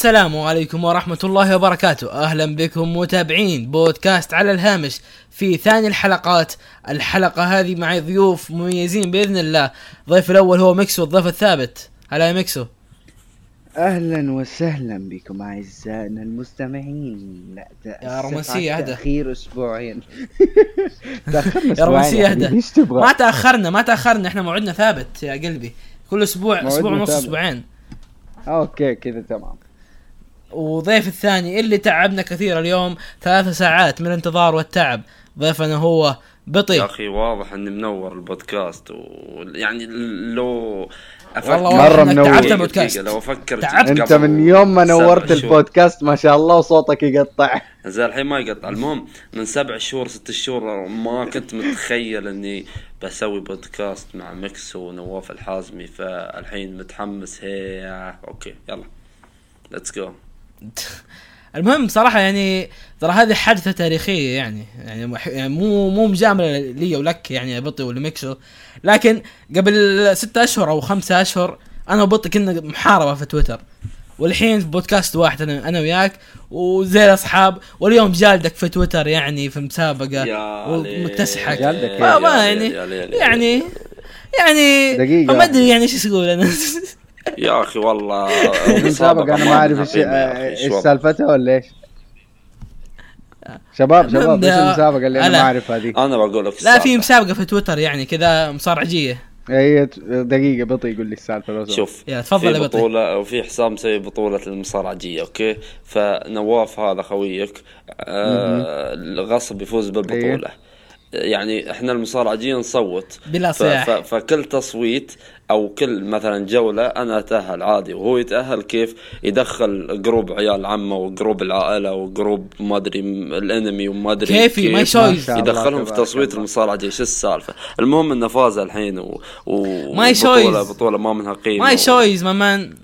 السلام عليكم ورحمة الله وبركاته. أهلا بكم متابعين بودكاست على الهامش في ثاني الحلقات. الحلقة هذه معي ضيوف مميزين بإذن الله. الضيف الأول هو ميكسو الضيف الثابت. هلا يا ميكسو. أهلا وسهلا بكم أعزائنا المستمعين. يا رومانسية أهدى. تاخير أسبوعين. تأخرنا يا رومانسية يا أهدى. ما تأخرنا ما تأخرنا. إحنا موعدنا ثابت يا قلبي. كل أسبوع أسبوع ونص. أسبوعين. okay كذا تمام. وضيف الثاني اللي تعبنا كثير اليوم ثلاث ساعات من الانتظار والتعب. ضيفنا هو يا بطي أخي واضح إني منور البودكاست ويعني لو أفكر والله إنك منور. تعبت البودكاست لو أفكر تعبت. أنت من يوم ما نورت. البودكاست ما شاء الله وصوتك يقطع. زين الحين ما يقطع. المهم من سبع شهور ست شهور ما كنت متخيل إني بسوي بودكاست مع ميكس ونواف الحازمي فالحين متحمس. هي okay يلا. let's go المهم صراحة يعني ترى هذه حادثة تاريخية يعني يعني يعني مو مو مجاملة لي ولك يعني يا بطي ولميكسو لكن قبل ستة أشهر أو خمسة أشهر أنا وبطي كنا محاربة في تويتر والحين في بودكاست واحد أنا, أنا وياك وزي الأصحاب واليوم جالدك في تويتر يعني في ليل. ومكتسحك ما يعني يعني. يعني دقيقة. ما أدري يعني إيش أقول أنا يا أخي والله مسابقة أنا ما أعرف إيش إيش؟ سالفتها ولا إيش؟ شباب شباب إيش المسابقة اللي أنا. ما أعرف هذه؟ أنا بقول لك لا. في مسابقة في تويتر يعني كذا مصارعجية هي دقيقة بطي يقول لي السالفة لو سمحت. شوف يا تفضل في. بطولة وفي حساب مسوي بطولة المصارعجية أوكي فنواف هذا خويك آه غصب يفوز بالبطولة يعني إحنا المصارعجية نصوت بلا صياح. ف- فكل تصويت أو كل مثلا جولة أنا أتأهل عادي وهو يتأهل كيف يدخل group عيال عمه و group العائلة و group ما أدري الأنمي وما أدري كيفي، كيف. ماي شويز. ما الله، يدخلهم في تصويت الله. المصارعة شو السالفة المهم انه فاز الحين و... و... my بطولة choice. بطولة ما منها قيمة my choice مامان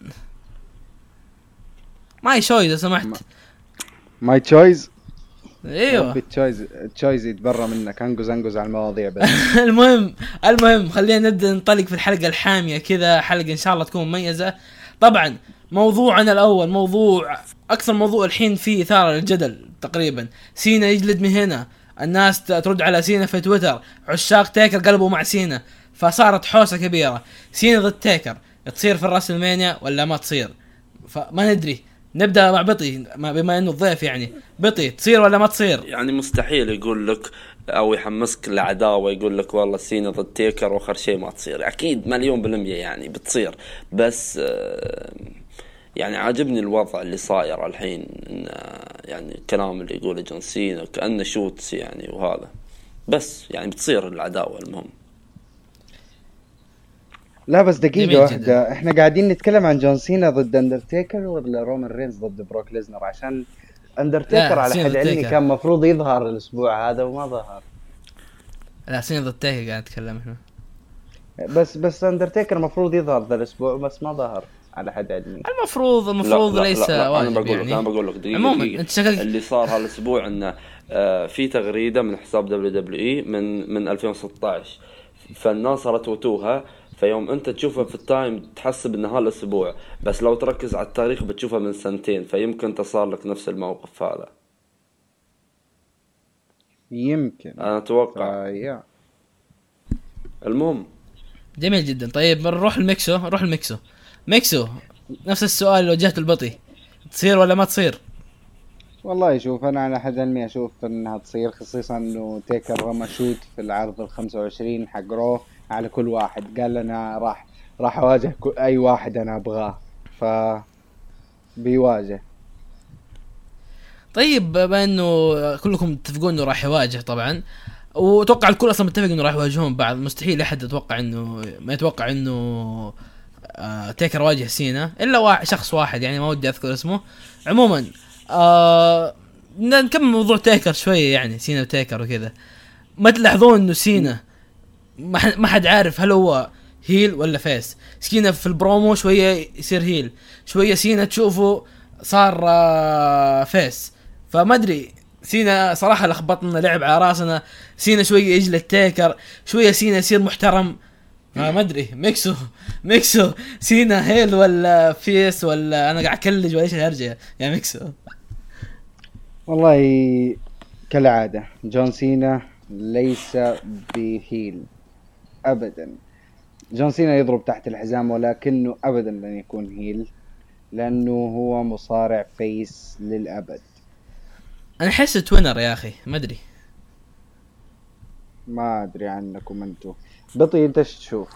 my choice لو سمحت my choice أيوه. ربي تشويز تشويز يتبرى منك. انقز انقز على المواضيع بس. المهم المهم خلينا نبدأ ننطلق في الحلقة الحامية كذا. حلقة إن شاء الله تكون مميزة. طبعا موضوعنا الأول موضوع أكثر موضوع الحين فيه إثارة للجدل تقريبا. سينا يجلد من هنا. الناس ترد على سينا في تويتر. عشاق تيكر قلبوا مع سينا. فصارت حوسة كبيرة. سينا ضد تيكر. تصير في ال WrestleMania ولا ما تصير؟ فما ندري. نبدأ مع بطي ما- بما إنه الضيف يعني. بطي تصير ولا ما تصير؟ يعني مستحيل يقول لك أو يحمسك العداوه يقول لك والله سينا ضد تيكر وآخر شيء ما تصير. أكيد مليون بالمية يعني بتصير. بس آه، يعني عاجبني الوضع اللي صاير الحين آه، يعني الكلام اللي يقوله جون سينا كأنه shoots يعني وهذا. بس يعني بتصير العداوة المهم. لا بس دقيقة. واحدة إحنا قاعدين نتكلم عن جون سينا ضد أندرتيكر ولا رومان رينز ضد بروك ليزنر عشان أندرتيكر على سينا حد علمي. كان مفروض يظهر الأسبوع هذا وما ظهر لا سينا ضد تيكر قاعد نتكلم إحنا بس بس أندرتيكر مفروض يظهر ذا الأسبوع بس ما ظهر على حد علمي المفروض المفروض لا لا ليس لا لا واجب أنا بقول لك يعني. أنا بقول لك دقيقة عموما دقيقة. أنت شكلك اللي صار هالأسبوع إنه آه، في تغريدة من حساب WWE من من 2016 فالناس رتوتوها فيوم انت تشوفها في التايم تحسب ان هالاسبوع بس لو تركز على التاريخ بتشوفها من سنتين فيمكن صار لك نفس الموقف هذا. يمكن. أنا أتوقع. فيا المهم. جميل جدا. طيب نروح لميكسو نروح لميكسو ميكسو نفس السؤال اللي وجهته لبطي. تصير ولا ما تصير؟ والله شوف أنا على حد علمي أشوف إنها تصير خصيصا إنه تيكر رمى shoot في العرض ال 25 حق Raw على كل واحد. قال أنا راح راح أواجه أي واحد أنا أبغاه. ف بيواجه. طيب بما إنه كلكم تتفقون إنه راح يواجه طبعا وأتوقع الكل أصلا متفق إنه راح يواجهون بعض مستحيل أحد يتوقع انه ما يتوقع إنه آه تيكر واجه سينا إلا واحد شخص واحد يعني ما ودي أذكر اسمه. عموما آه نكمل موضوع تيكر شوية يعني سينا وتيكر وكذا. ما تلاحظون إنه سينا ما حد عارف هل هو heel ولا face سينا في البرومو شوية يصير heel. شوية سينا تشوفه صار آه، face فما أدري سينا صراحة لخبطنا لعب على راسنا. سينا شوية يجلد تيكر شوية سينا يصير محترم. ما ما أدري. ميكسو ميكسو. سينا heel ولا face ولا أنا قاعد أكلج ولا إيش الهرجه يا ميكسو. والله كالعادة جون سينا ليس ب heel. ابدا. جون سينا يضرب تحت الحزام ولكنه ابدا لن يكون heel لأنه هو مصارع face للأبد. أنا أحس tweener يا أخي ما أدري. ما أدري عنكم أنتم. بطي أنت إيش تشوف؟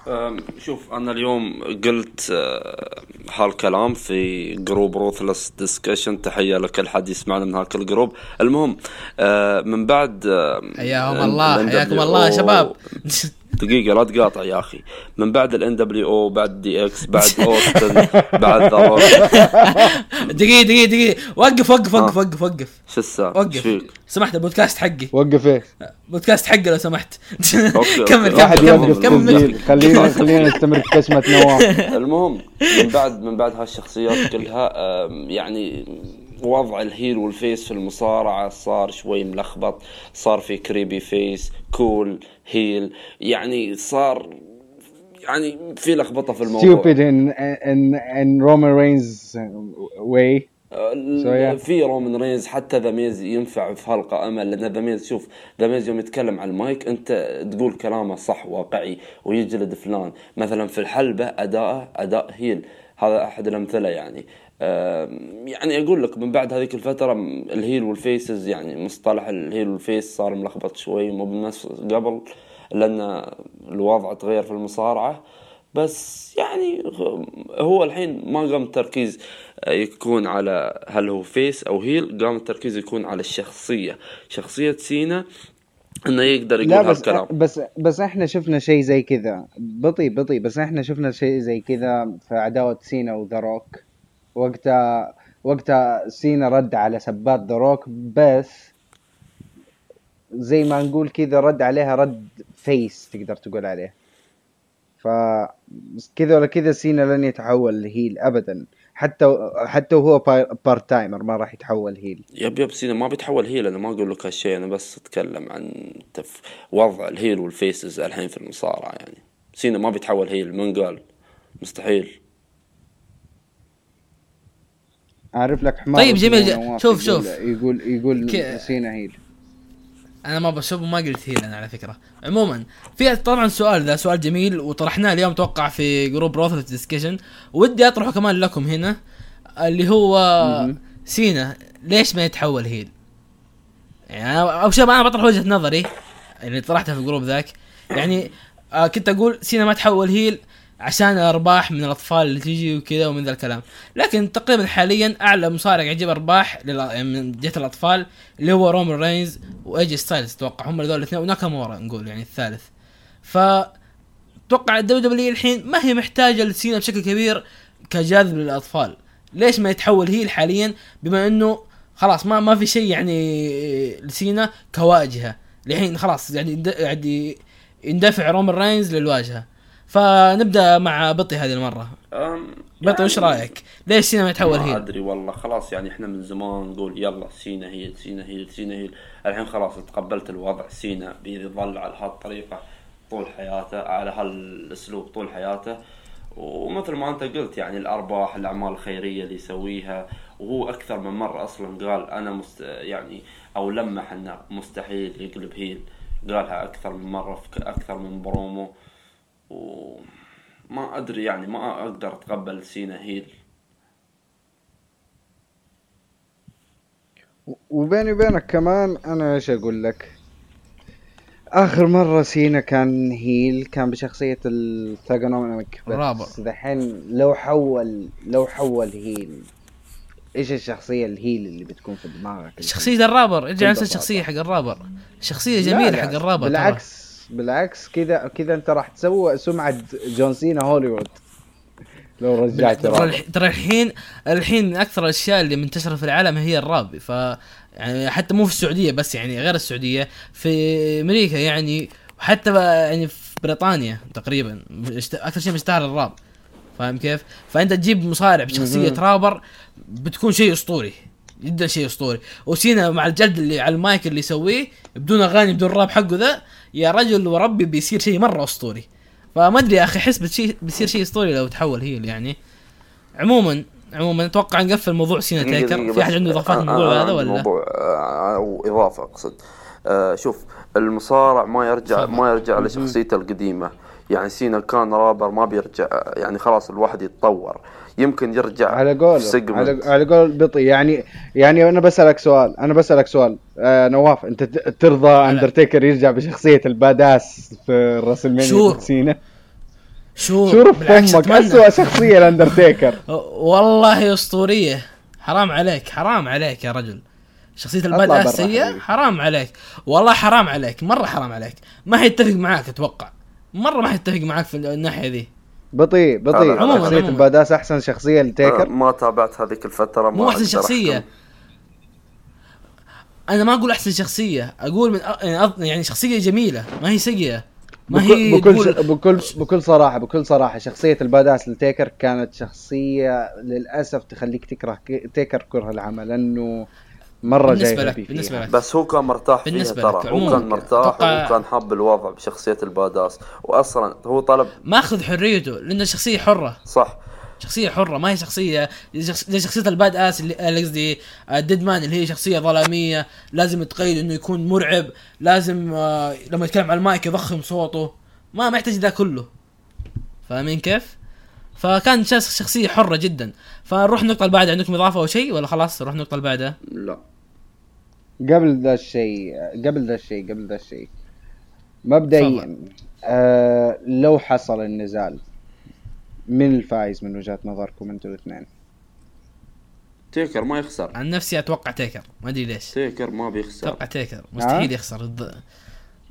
شوف أنا اليوم قلت هالكلام في group Ruthless Discussion تحية لكل حد يسمعنا من هاك ال group المهم أه، من بعد حياهم ال- الله ال حياكم الله يا شباب. دقيقة لا تقاطع يا أخي. من بعد الان دبليو أو بعد DX بعد اوستن بعد The Rock دقيقة دقيقة دقيقة. وقف وقف وقف آه. وقف وقف. شو السالفة؟ وقف؟ سمحت البودكاست حقي. وقف إيه؟ بودكاست حقي لو سمحت. كمل كمل كمل خلينا خلينا نستمر في كشمة نواف المهم من بعد من بعد هالشخصيات كلها يعني وضع ال heel وال face في المصارعة صار شوي ملخبط صار في creepy face cool heel يعني صار يعني في لخبطة في الموضوع. Stupid in in in Roman Reigns way. So, yeah. في رومان رينز حتى ذا ميز ينفع في حلقة أمل لأن ذا ميز شوف ذا ميز يوم يتكلم على المايك أنت تقول كلامه صح واقعي ويجلد فلان. مثلا في الحلبة أداءه أداء heel. هذا أحد الأمثلة يعني. يعني أقول لك من بعد هذيك الفترة ال heel وال faces يعني مصطلح ال heel وال face صار ملخبط شوي مو بنفس قبل لأن الوضع تغير في المصارعة. بس يعني هو الحين ما قام التركيز يكون على هل هو face أو heel قام التركيز يكون على الشخصية شخصية سينا إنه يقدر يقول هالكلام. بس بس إحنا شفنا شيء زي كذا. بطيء بطيء بس إحنا شفنا شيء زي كذا في عداوة سينا وذا روك. وقتها وقتها سينا رد على سبات ذا روك بس زي ما نقول كذا رد عليها رد face تقدر تقول عليه. ف كذا ولا كذا سينا لن يتحول ل heel ابدا. حتى حتى وهو part-timer ما راح يتحول heel. yep yep سينا ما بيتحول heel أنا ما أقول لك هالشيء أنا بس أتكلم عن تف... وضع ال heel وال faces الحين في المصارعة يعني. سينا ما بيتحول heel من قال؟ مستحيل. اعرف لك حمار طيب، جميل. شوف- يقول- شوف. يقول يقول سينا heel أنا ما بشوف ما قلت heel أنا على فكرة عموما في طبعا سؤال ذا سؤال جميل وطرحناه اليوم توقع في group روثر discussion ودي أطرحه كمان لكم هنا اللي هو مهم. سينا ليش ما يتحول heel يعني اول شيء أنا بطرح وجهة نظري اللي طرحتها في ال group ذاك يعني آه كنت أقول سينا ما تحول heel عشان الارباح من الأطفال اللي تيجي وكذا ومن ذا الكلام. لكن تقريبا حاليا أعلى مصارع يجيب أرباح من جهة الأطفال اللي هو رومان رينز وإي جي ستايلز. أتوقع هم هذول الاثنين وناكامورا نقول يعني الثالث. ف أتوقع الدبليو دبليو الحين ما هي محتاجة لسينا بشكل كبير كجاذب للأطفال. ليش ما يتحول heel حاليا؟ بما إنه خلاص ما ما في شيء يعني لسينا كواجهة. الحين خلاص يعني يعني يندفع رومان رينز للواجهة. فنبدأ مع بطي هذه المرة. بطي وش يعني رأيك؟ ليش سينا ما يتحول ما هيل؟ أدري والله خلاص يعني إحنا من زمان نقول يلا سينا هيل سينا هيل سينا هيل الحين خلاص تقبلت الوضع سينا بيظل على هالطريقة طول حياته على هالأسلوب طول حياته. ومثل ما أنت قلت يعني الأرباح الأعمال الخيرية اللي يسويها. وهو أكثر من مرة أصلا قال أنا مست يعني أو لمح إنه مستحيل يقلب هيل. قالها أكثر من مرة في أكثر من برومو. وما أدري يعني ما أقدر أتقبل سينا هيل وبيني وبينك كمان أنا إيش أقول لك آخر مرة سينا كان هيل كان بشخصية الثاجونوميك الرابع. بس دحين لو حول لو حول هيل إيش الشخصية الهيل اللي بتكون في دماغك شخصية الرابر ارجع نفس. الشخصية حق الرابر جميلة لا، حق الرابر. بالعكس بالعكس كذا كذا انت راح تسوي سمعة جون سينا هوليوود. لو رجعت ترى الحين الحين من أكثر الأشياء اللي منتشرة في العالم هي الراب ف يعني حتى مو في السعودية بس يعني غير السعودية في أمريكا يعني وحتى يعني في بريطانيا تقريبا أكثر شيء مشتهر الراب. فاهم كيف؟ فأنت تجيب مصارع بشخصية. رابر بتكون شيء أسطوري. جدا شيء أسطوري. وسينا مع الجلد اللي على المايك اللي يسويه بدون أغاني بدون راب حقه ذا يا رجل وربي بيصير شيء مرة أسطوري. فما أدري يا أخي أحس بتشي- بيصير شيء أسطوري لو تحول heel يعني. عموما عموما أتوقع نقفل موضوع سينا تيكر. في أحد. عنده إضافات الموضوع أنا هذا عندي ولا؟ موضوع آه، أو إضافة أقصد. آه، شوف المصارع ما يرجع. ما يرجع لشخصيته القديمة. يعني سينا كان رابر ما بيرجع يعني خلاص الواحد يتطور. يمكن يرجع على قول. على, على قول بطي يعني يعني أنا بسألك سؤال أنا بسألك سؤال. آه نواف أنت ترضى أندرتيكر يرجع بشخصية الباداس في الراسلمانيا شور. سينا؟ شو؟ شوف بالعكس فمك. اسوء شخصية الاندرتيكر والله أسطورية. حرام عليك حرام عليك يا رجل. شخصية أطلع الباد برا اس سيئة؟ حبيبي. حرام عليك. والله حرام عليك مرة حرام عليك. ما حيتفق معاك أتوقع. مرة ما حيتفق معاك في الناحية ذي. بطيء بطيء عموماً، عموماً. الباداس أحسن شخصية آه، لتيكر ما تابعت هذيك الفترة ما مو أحسن شخصية أحكم. أنا ما أقول أحسن شخصية أقول من أ- يعني يعني شخصية جميلة ما هي سيئة ما بكل هي بكل, تقول- ش- بكل بكل صراحة بكل صراحة شخصية الباداس لتيكر كانت شخصية للأسف تخليك تكره تيكر كره العمل لأنه مرة بالنسبة جاي لك- غبي بالنسبة فيها. لك. بس هو كان مرتاح فيها بالنسبة ترى. لك هو كان مرتاح أتوقع- وكان حاب الوضع بشخصية ال badass. واصلا هو طلب ماخذ حريته لأنه شخصية حرة. صح. شخصية حرة ما هي شخصية شخص- زي شخصية ال badass اللي قصدي Deadman اللي هي شخصية ظلامية لازم تقيد إنه يكون مرعب لازم آه، لما يتكلم على المايك يضخم صوته. ما ما يحتاج ذا كله. فاهمين كيف؟ فكان شخص- شخصية حرة جدا. فنروح النقطة اللي بعدها عندكم إضافة أو شيء ولا خلاص نروح النقطة اللي بعدها؟ لا. قبل ذا الشيء قبل ذا الشيء قبل ذا الشيء. مبدئيا. آه لو حصل النزال من الفايز من وجهة نظركم أنتم الاثنين؟ تيكر ما يخسر. عن نفسي أتوقع تيكر. ما أدري ليش. تيكر ما بيخسر. أتوقع تيكر. مستحيل آه؟ يخسر. الض-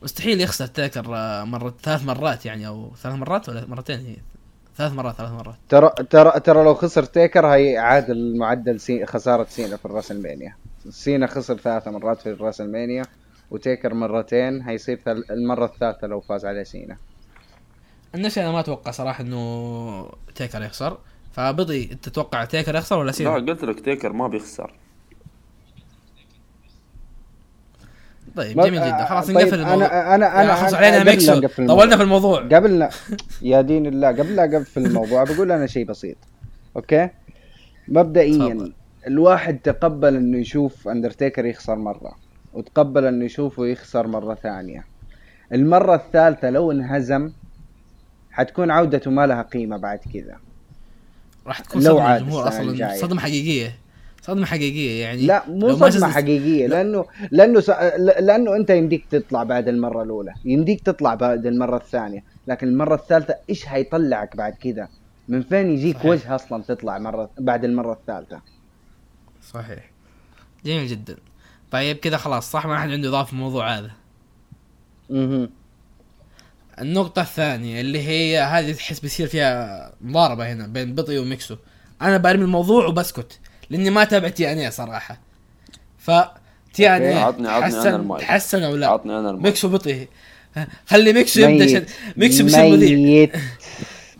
مستحيل يخسر تيكر آه، مرة ثلاث مرات يعني أو ثلاث مرات ولا مرتين هي؟ ثلاث مرات ثلاث مرات. ترى ترى ترى لو خسر تيكر هيعادل معدل سي خسارة سينا في الراسلمانيا. سينا خسر ثلاث مرات في الراسلمانيا وتيكر مرتين هيصير ثل- المرة الثالثة لو فاز عليه سينا. عن نفسي أنا ما أتوقع صراحة إنه تيكر يخسر. فبطي أنت تتوقع تيكر يخسر ولا لا سينا؟ قلت لك تيكر ما بيخسر. طيب جميل جدا. خلاص طيب نقفل الموضوع. أنا أنا أنا خلاص أنا- علينا ميكسو. طولنا في الموضوع. قبل لا يا دين الله قبل لا اقفل الموضوع بقول أنا شيء بسيط. أوكي؟ مبدئيا تفضل. الواحد تقبل إنه يشوف اندرتيكر يخسر مرة وتقبل إنه يشوفه يخسر مرة ثانية. المرة الثالثة لو انهزم حتكون عودته ما لها قيمة بعد كذا. راح تكون لو صدمة الجمهور السنة أصلا. صدمة حقيقية. صدمة حقيقية يعني. لا مو صدمة حقيقية لأنه لأنه س... لأنه أنت يمديك تطلع بعد المرة الأولى يمديك تطلع بعد المرة الثانية لكن المرة الثالثة إيش حيطلعك بعد كذا من فين يجيك صحيح. وجه أصلا تطلع مره بعد المرة الثالثة؟ صحيح. جميل جدا. طيب كذا خلاص صح؟ ما حد عنده إضافة في الموضوع هذا. أها النقطة الثانية اللي هي هذه تحس بيصير فيها مضاربة هنا بين بطي وميكسو. أنا برمي الموضوع وبسكت. لأني ما تابع TNA صراحة. ف TNA. عطني- عطني أنا تحسن المايك. تحسن أو لا؟ عطني أنا المايك ميكسو بطي خلي ميكسو يبدأ شد... ميكسو بيصير مذيع.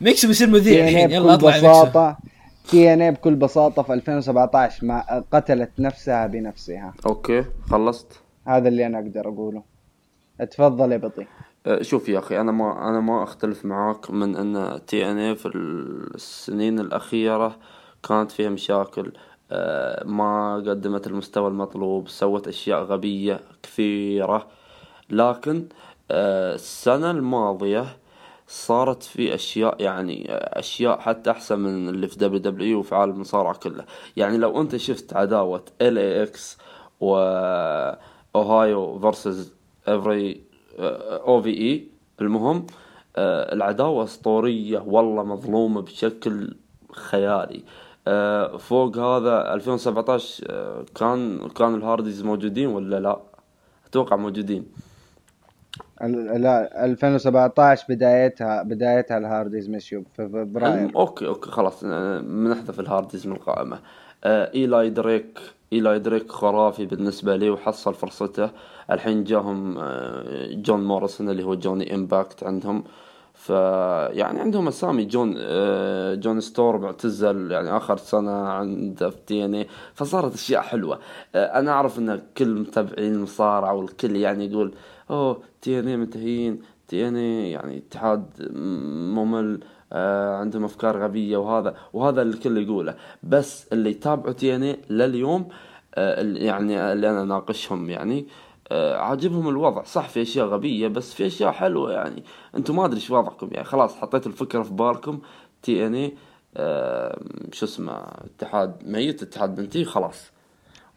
ميكسو بيصير مذيع الحين. يلا اطلع بساطة. TNA بكل بساطة في 2017 ما قتلت نفسها بنفسها okay خلصت. هذا اللي أنا أقدر أقوله. اتفضل يا بطي أه، شوف يا أخي أنا ما أنا ما أختلف معاك من أن TNA في السنين الأخيرة كانت فيها مشاكل. ما قدمت المستوى المطلوب سوت أشياء غبية كثيرة. لكن أه، السنة الماضية صارت في أشياء يعني أشياء حتى أحسن من اللي في WWE وفي عالم المصارعة كله. يعني لو أنت شفت عداوة LAX و Ohio Versus Every OVE المهم آه، العداوة أسطورية والله مظلومة بشكل خيالي. آه، فوق هذا 2017 آه، كان كان الهارديز موجودين ولا لا؟ أتوقع موجودين. لا 2017 بدايتها بدايتها الهارديز مشيوا في فبراير. okay okay خلاص آه، بنحذف الهارديز من القائمة آه إيلاي دريك إيلاي دريك خرافي بالنسبة لي وحصل فرصته. الحين جاهم آه جون موريسون اللي هو جوني إمباكت عندهم. ف يعني عندهم اسامي جون آه جون ستورم معتزل يعني آخر سنة عنده في TNA فصارت أشياء حلوة. آه أنا أعرف إن كل متابعين المصارعة والكل يعني يقول أوه TNA منتهيين اي يعني اتحاد ممل آه عندهم أفكار غبية وهذا وهذا اللي الكل يقوله. بس اللي يتابعوا TNA لليوم يعني اللي أنا ناقشهم يعني آه عاجبهم الوضع. صح في أشياء غبية بس في أشياء حلوة يعني. أنتم ما أدري إيش وضعكم يعني. خلاص حطيتوا الفكرة في بالكم. TNA آه شو اسمه اتحاد ميت اتحاد منتهي خلاص.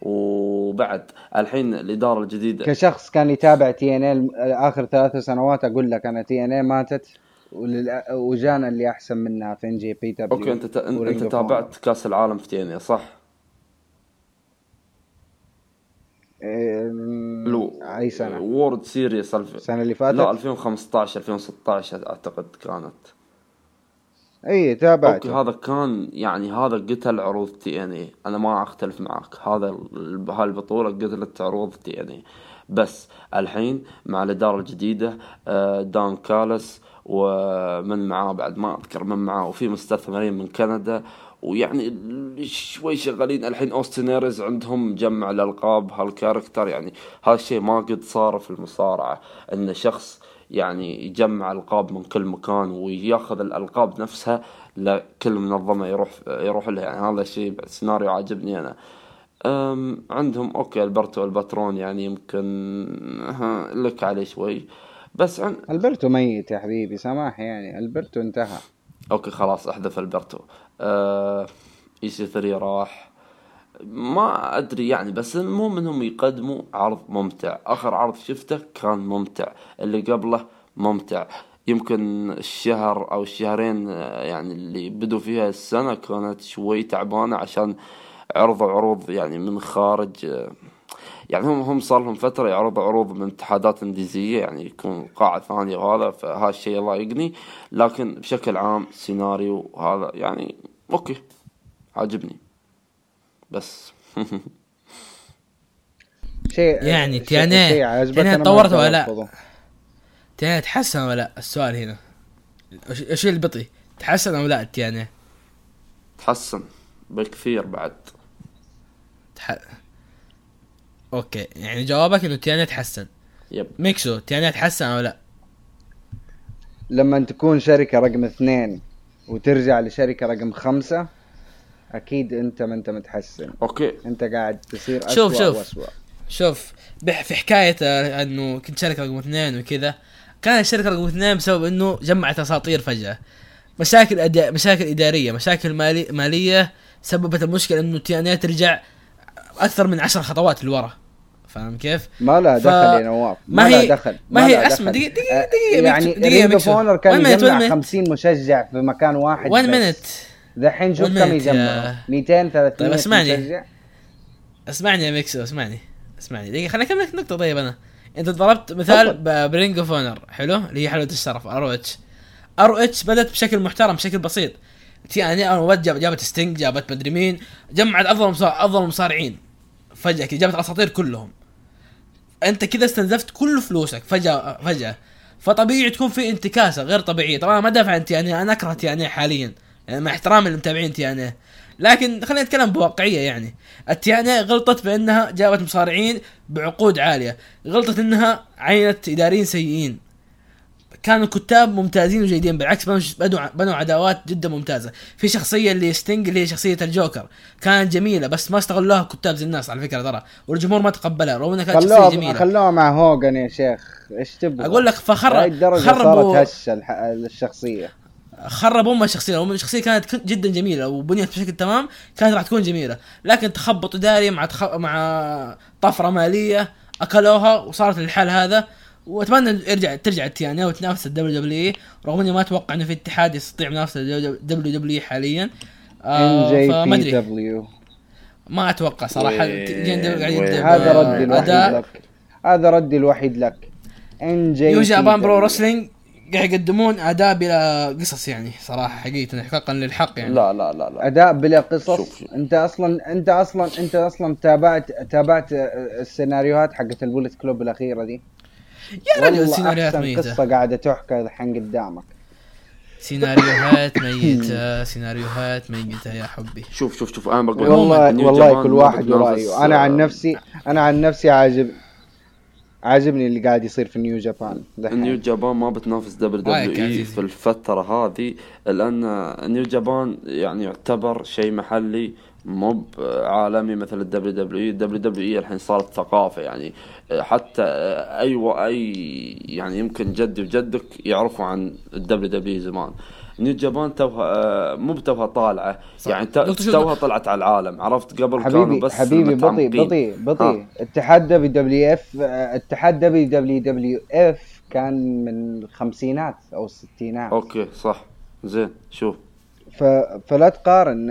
وبعد الحين الإدارة الجديدة. كشخص كان يتابع TNA آخر ثلاث سنوات أقول لك أنا TNA ماتت ولل- وجانا اللي أحسن منها في NJPW okay أنت أنت تابعت كأس العالم في TNA صح؟ لو أي سنة؟ World Series الف... السنة اللي فاتت؟ لا 2015 2016 أعتقد كانت. إي تابعت. okay هذا كان يعني هذا قتل عروض TNA. أنا ما أختلف معك هذا ال- هالبطولة قتلت عروض TNA. بس الحين مع الإدارة الجديدة آه، دون كالس ومن معاه بعد ما أذكر من معاه وفي مستثمرين من كندا ويعني شوي شغالين. الحين أوستن إيرز عندهم مجمع الألقاب هال character يعني هذا الشيء ما قد صار في المصارعة إن شخص يعني يجمع ألقاب من كل مكان وياخذ الألقاب نفسها لكل منظمة يروح يروح لها. يعني هذا الشيء سيناريو عاجبني أنا. أم عندهم okay ألبرتو الباترون يعني يمكن لك عليه شوي. بس عن ألبرتو ميت يا حبيبي سماح يعني. ألبرتو انتهى. okay خلاص أحذف ألبرتو. EC3 راح. ما أدري يعني بس المهم انهم يقدموا عرض ممتع. آخر عرض شفته كان ممتع. اللي قبله ممتع. يمكن الشهر أو الشهرين آه، يعني اللي بدوا فيها السنة كانت شوي تعبانة عشان عرضوا عروض يعني من خارج آه، يعني هم هم صار لهم فترة يعرضوا عروض من اتحادات إنديزية يعني يكون قاعة ثانية وهذا فهذا الشيء الله يقني. لكن بشكل عام سيناريو هذا يعني okay. عاجبني. بس. شيء يعني أنا ما تطورت ولا لا؟ TNA تحسن ولا لا؟ السؤال هنا. إيش البطي؟ تحسن أو لا تيانيه تحسن. بكثير بعد. تح... okay. يعني جوابك إنه TNA تحسن. yep. ميكسو TNA تحسن أو لا؟ لما تكون شركة رقم اثنين. وترجع لشركة رقم خمسة أكيد أنت ما أنت متحسن. okay. أنت قاعد تصير أسوأ شوف- شوف. وأسوأ. شوف بح في حكاية آه، إنه كنت شركة رقم اثنين وكذا. كانت الشركة رقم اثنين بسبب إنه جمعت أساطير فجأة. مشاكل أدا... مشاكل إدارية مشاكل مالي... مالية سببت المشكلة إنه TNA ترجع أكثر من عشر خطوات لورا. فاهم كيف؟ ما لها ف- دخل يا نواف ما ما هي- دخل ما هي لها اسمع. دقيقة- دقيقة- دقيقة يعني دقيقة اوف. اونر كان يجمع minute. 50 مشجع في مكان واحد 1 بس. مينت؟ دحين شوف كم يجمع يا- 200 300 طيب اسمعني. مشجع. اسمعني يا ميكسو اسمعني. اسمعني. دقيقة خليني اكمل لك نقطة. طيب أنا. أنت ضربت مثال برينج اوف اونر حلو؟ اللي هي حلوة الشرف ار اتش ار اتش بدت بشكل محترم بشكل بسيط. TNA جاب جابت ستينج جابت مدري مين جمعت أفضل أفضل المصارعين فجأة كذا جابت الأساطير كلهم. انت كذا استنزفت كل فلوسك فجأة فجأة. فطبيعي تكون في انتكاسة غير طبيعية. طبعا ما دافع عن TNA أنا أكره ان حاليا يعني مع احترامي للمتابعين ان لكن خلينا نتكلم بواقعية يعني. ال TNA غلطت بأنها جابت مصارعين بعقود عالية. غلطت إنها عينت إداريين سيئين. كانوا كتاب ممتازين وجيدين بالعكس بنوا بنوا- عداوات جدا ممتازة. في شخصية اللي ستينج اللي هي شخصية الجوكر كانت جميلة بس ما استغلوها كتاب زي الناس على فكرة ترى. والجمهور ما تقبلها رغم إنها كانت شخصية جميلة. خلوها مع هوجن يا شيخ. إيش تبغى؟ أقول لك فخرب خربوا هالشخصية. خرب أما الشخصية أما الشخصية كانت جدا جميلة وبنيت بشكل تمام كانت راح تكون جميلة. لكن تخبط إداري مع تخ... مع طفرة مالية أكلوها وصارت الحال هذا. وأتمنى يرجع ترجع ال TNA وتنافس ال WWE رغم إني ما أتوقع إنه في اتحاد يستطيع منافسة ال WWE حاليا. إن آه جي فما أدري. دبليو. ما أتوقع صراحة. يقدم هذا ردي الوحيد لك. هذا ردي الوحيد لك. إن New Japan Pro Wrestling قاعد يقدمون أداء بلا قصص يعني صراحة حقيقة احقاقا للحق يعني. لا لا لا لا. أداء بلا قصص؟ شوف شوف. أنت أصلا أنت أصلا أنت أصلا تابعت تابعت السيناريوهات حقت ال Bullet Club الأخيرة دي. يا رجل والله سيناريوهات أحسن ميتة. قصة قاعدة تحكى الحين قدامك. سيناريوهات ميتة سيناريوهات ميتة يا حبي. شوف شوف شوف أنا بقول والله والله كل واحد ورايه. أنا عن نفسي أنا عن نفسي عاجب عاجبني اللي قاعد يصير في New Japan. New جابان ما بتنافس دبليو دبليو اي؟ في الفترة هذه لأن New Japan يعني يعتبر شيء محلي. مو عالمي مثل الدبليو دبليو إي. الدبليو دبليو إي الحين صارت ثقافة يعني حتى أي و- أي يعني يمكن جدي وجدك يعرفوا عن ال WW زمان. New Japan توها مو بتوها طالعة. صح. يعني توها طلعت على العالم. عرفت؟ قبل كانوا حبيبي بس حبيبي بطيء. بطيء بطيء. اتحاد دبليو دبليو إف اتحاد دبليو دبليو دبليو إف كان من الخمسينات أو الستينات. okay صح. زين شوف. ف... فلا تقارن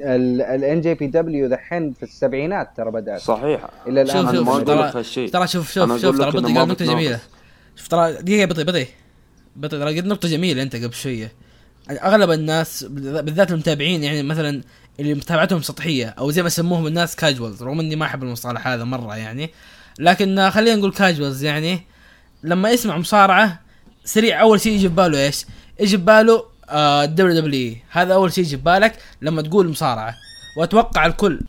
ال NJPW دحين في السبعينات ترى بدأت صحيح إلى الآن شوف شوف ترى لك هالشيء. ترى شوف شوف شوف ترى ما قال نقطة بتنافس. جميلة شوف ترى دقيقة بطي بطي بطي ترى قلت نقطة جميلة أنت قبل شوية أغلب الناس بالذات المتابعين يعني مثلا اللي متابعتهم سطحية أو زي ما يسموهم الناس casuals رغم إني ما أحب المصطلح هذا مرة يعني لكن خلينا نقول casuals يعني لما يسمع مصارعة سريع أول شيء يجي في باله إيش؟ يجي في باله ال WW هذا أول شيء يجي في بالك لما تقول مصارعة. وأتوقع الكل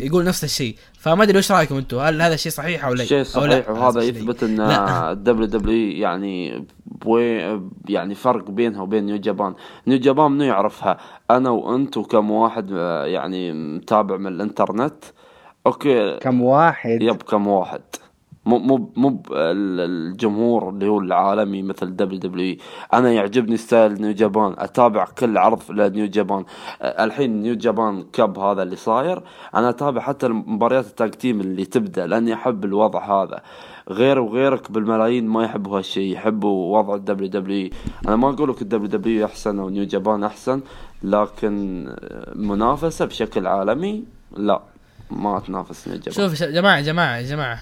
يقول نفس الشيء. فما أدري وش رأيكم أنتم هل هذا الشيء صحيح أو لا؟ شيء أو لا؟ صحيح وهذا هذا يثبت إن. ال WW يعني بوي يعني فرق بينها وبين New Japan. New Japan منو يعرفها؟ أنا وانت وكم واحد آه، يعني متابع من الإنترنت. okay. كم واحد؟ yep كم واحد. مو مو مو الجمهور اللي هو العالمي مثل WW أنا يعجبني style New Japan. أتابع كل عرض ل New Japan. الحين New Japan Cup هذا اللي صاير. أنا أتابع حتى المباريات ال tag team اللي تبدأ لأني أحب الوضع هذا. غير وغيرك بالملايين ما يحبوا هالشيء يحبوا وضع ال WW أنا ما أقول لك ال WW أحسن أو New Japan أحسن لكن منافسة بشكل عالمي لا ما تنافس New Japan. شوف يا جماعة جماعة جماعة.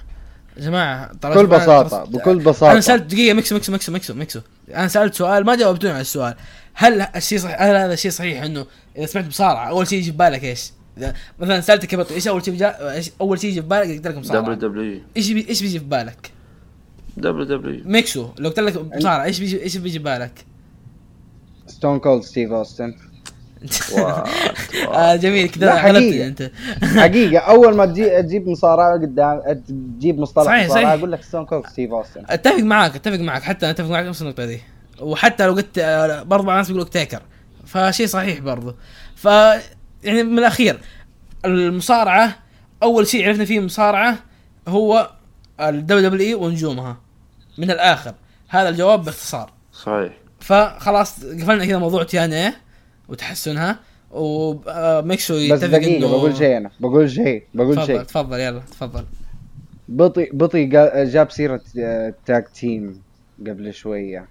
جماعة ترى بكل ترى- بكل أنا بساطة. سالت دقيقة مكسو مكسو مكسو مكسو مكسو أنا سألت سؤال ما جاوبتوني على السؤال. هل الشيء صحيح هل هذا الشيء صحيح إنه إذا سمعت مصارعة أول شيء يجي في بالك إيش؟ إذا مثلا سالتك يا بطل إيش أول شيء بجا... إيش أول شيء يجي في بالك قلت لك W مصارعه W إيش بي... إيش بيجي في بالك؟ WW ميكسو لو قلت لك مصارعة إيش بيجي إيش بيجي في بالك؟ ستون كولد ستيف اوستن آه جميل كذا حقيقة. أنت. حقيقة. أول ما تجي تجيب مصارعة قدام تجيب مصطلح صحيح، صحيح. أقول لك ستون كولد ستيف أوستن أتفق معاك أتفق معاك. حتى أنا أتفق معاك نفس النقطة دي. وحتى لو قلت آه، برضه بعض الناس بيقولوا لك تيكر فشيء صحيح برضه ف يعني من الأخير المصارعة أول شيء عرفنا فيه المصارعه هو ال WWE ونجومها. من الآخر. هذا الجواب باختصار. صحيح. فخلاص قفلنا كذا موضوع TNA وتحسنها وميكسو بس دقيقة انه بقول شيء أنا بقول شيء بقول شيء. تفضل يلا تفضل. بطي بطي جاب سيرة آه، tag team قبل شوية.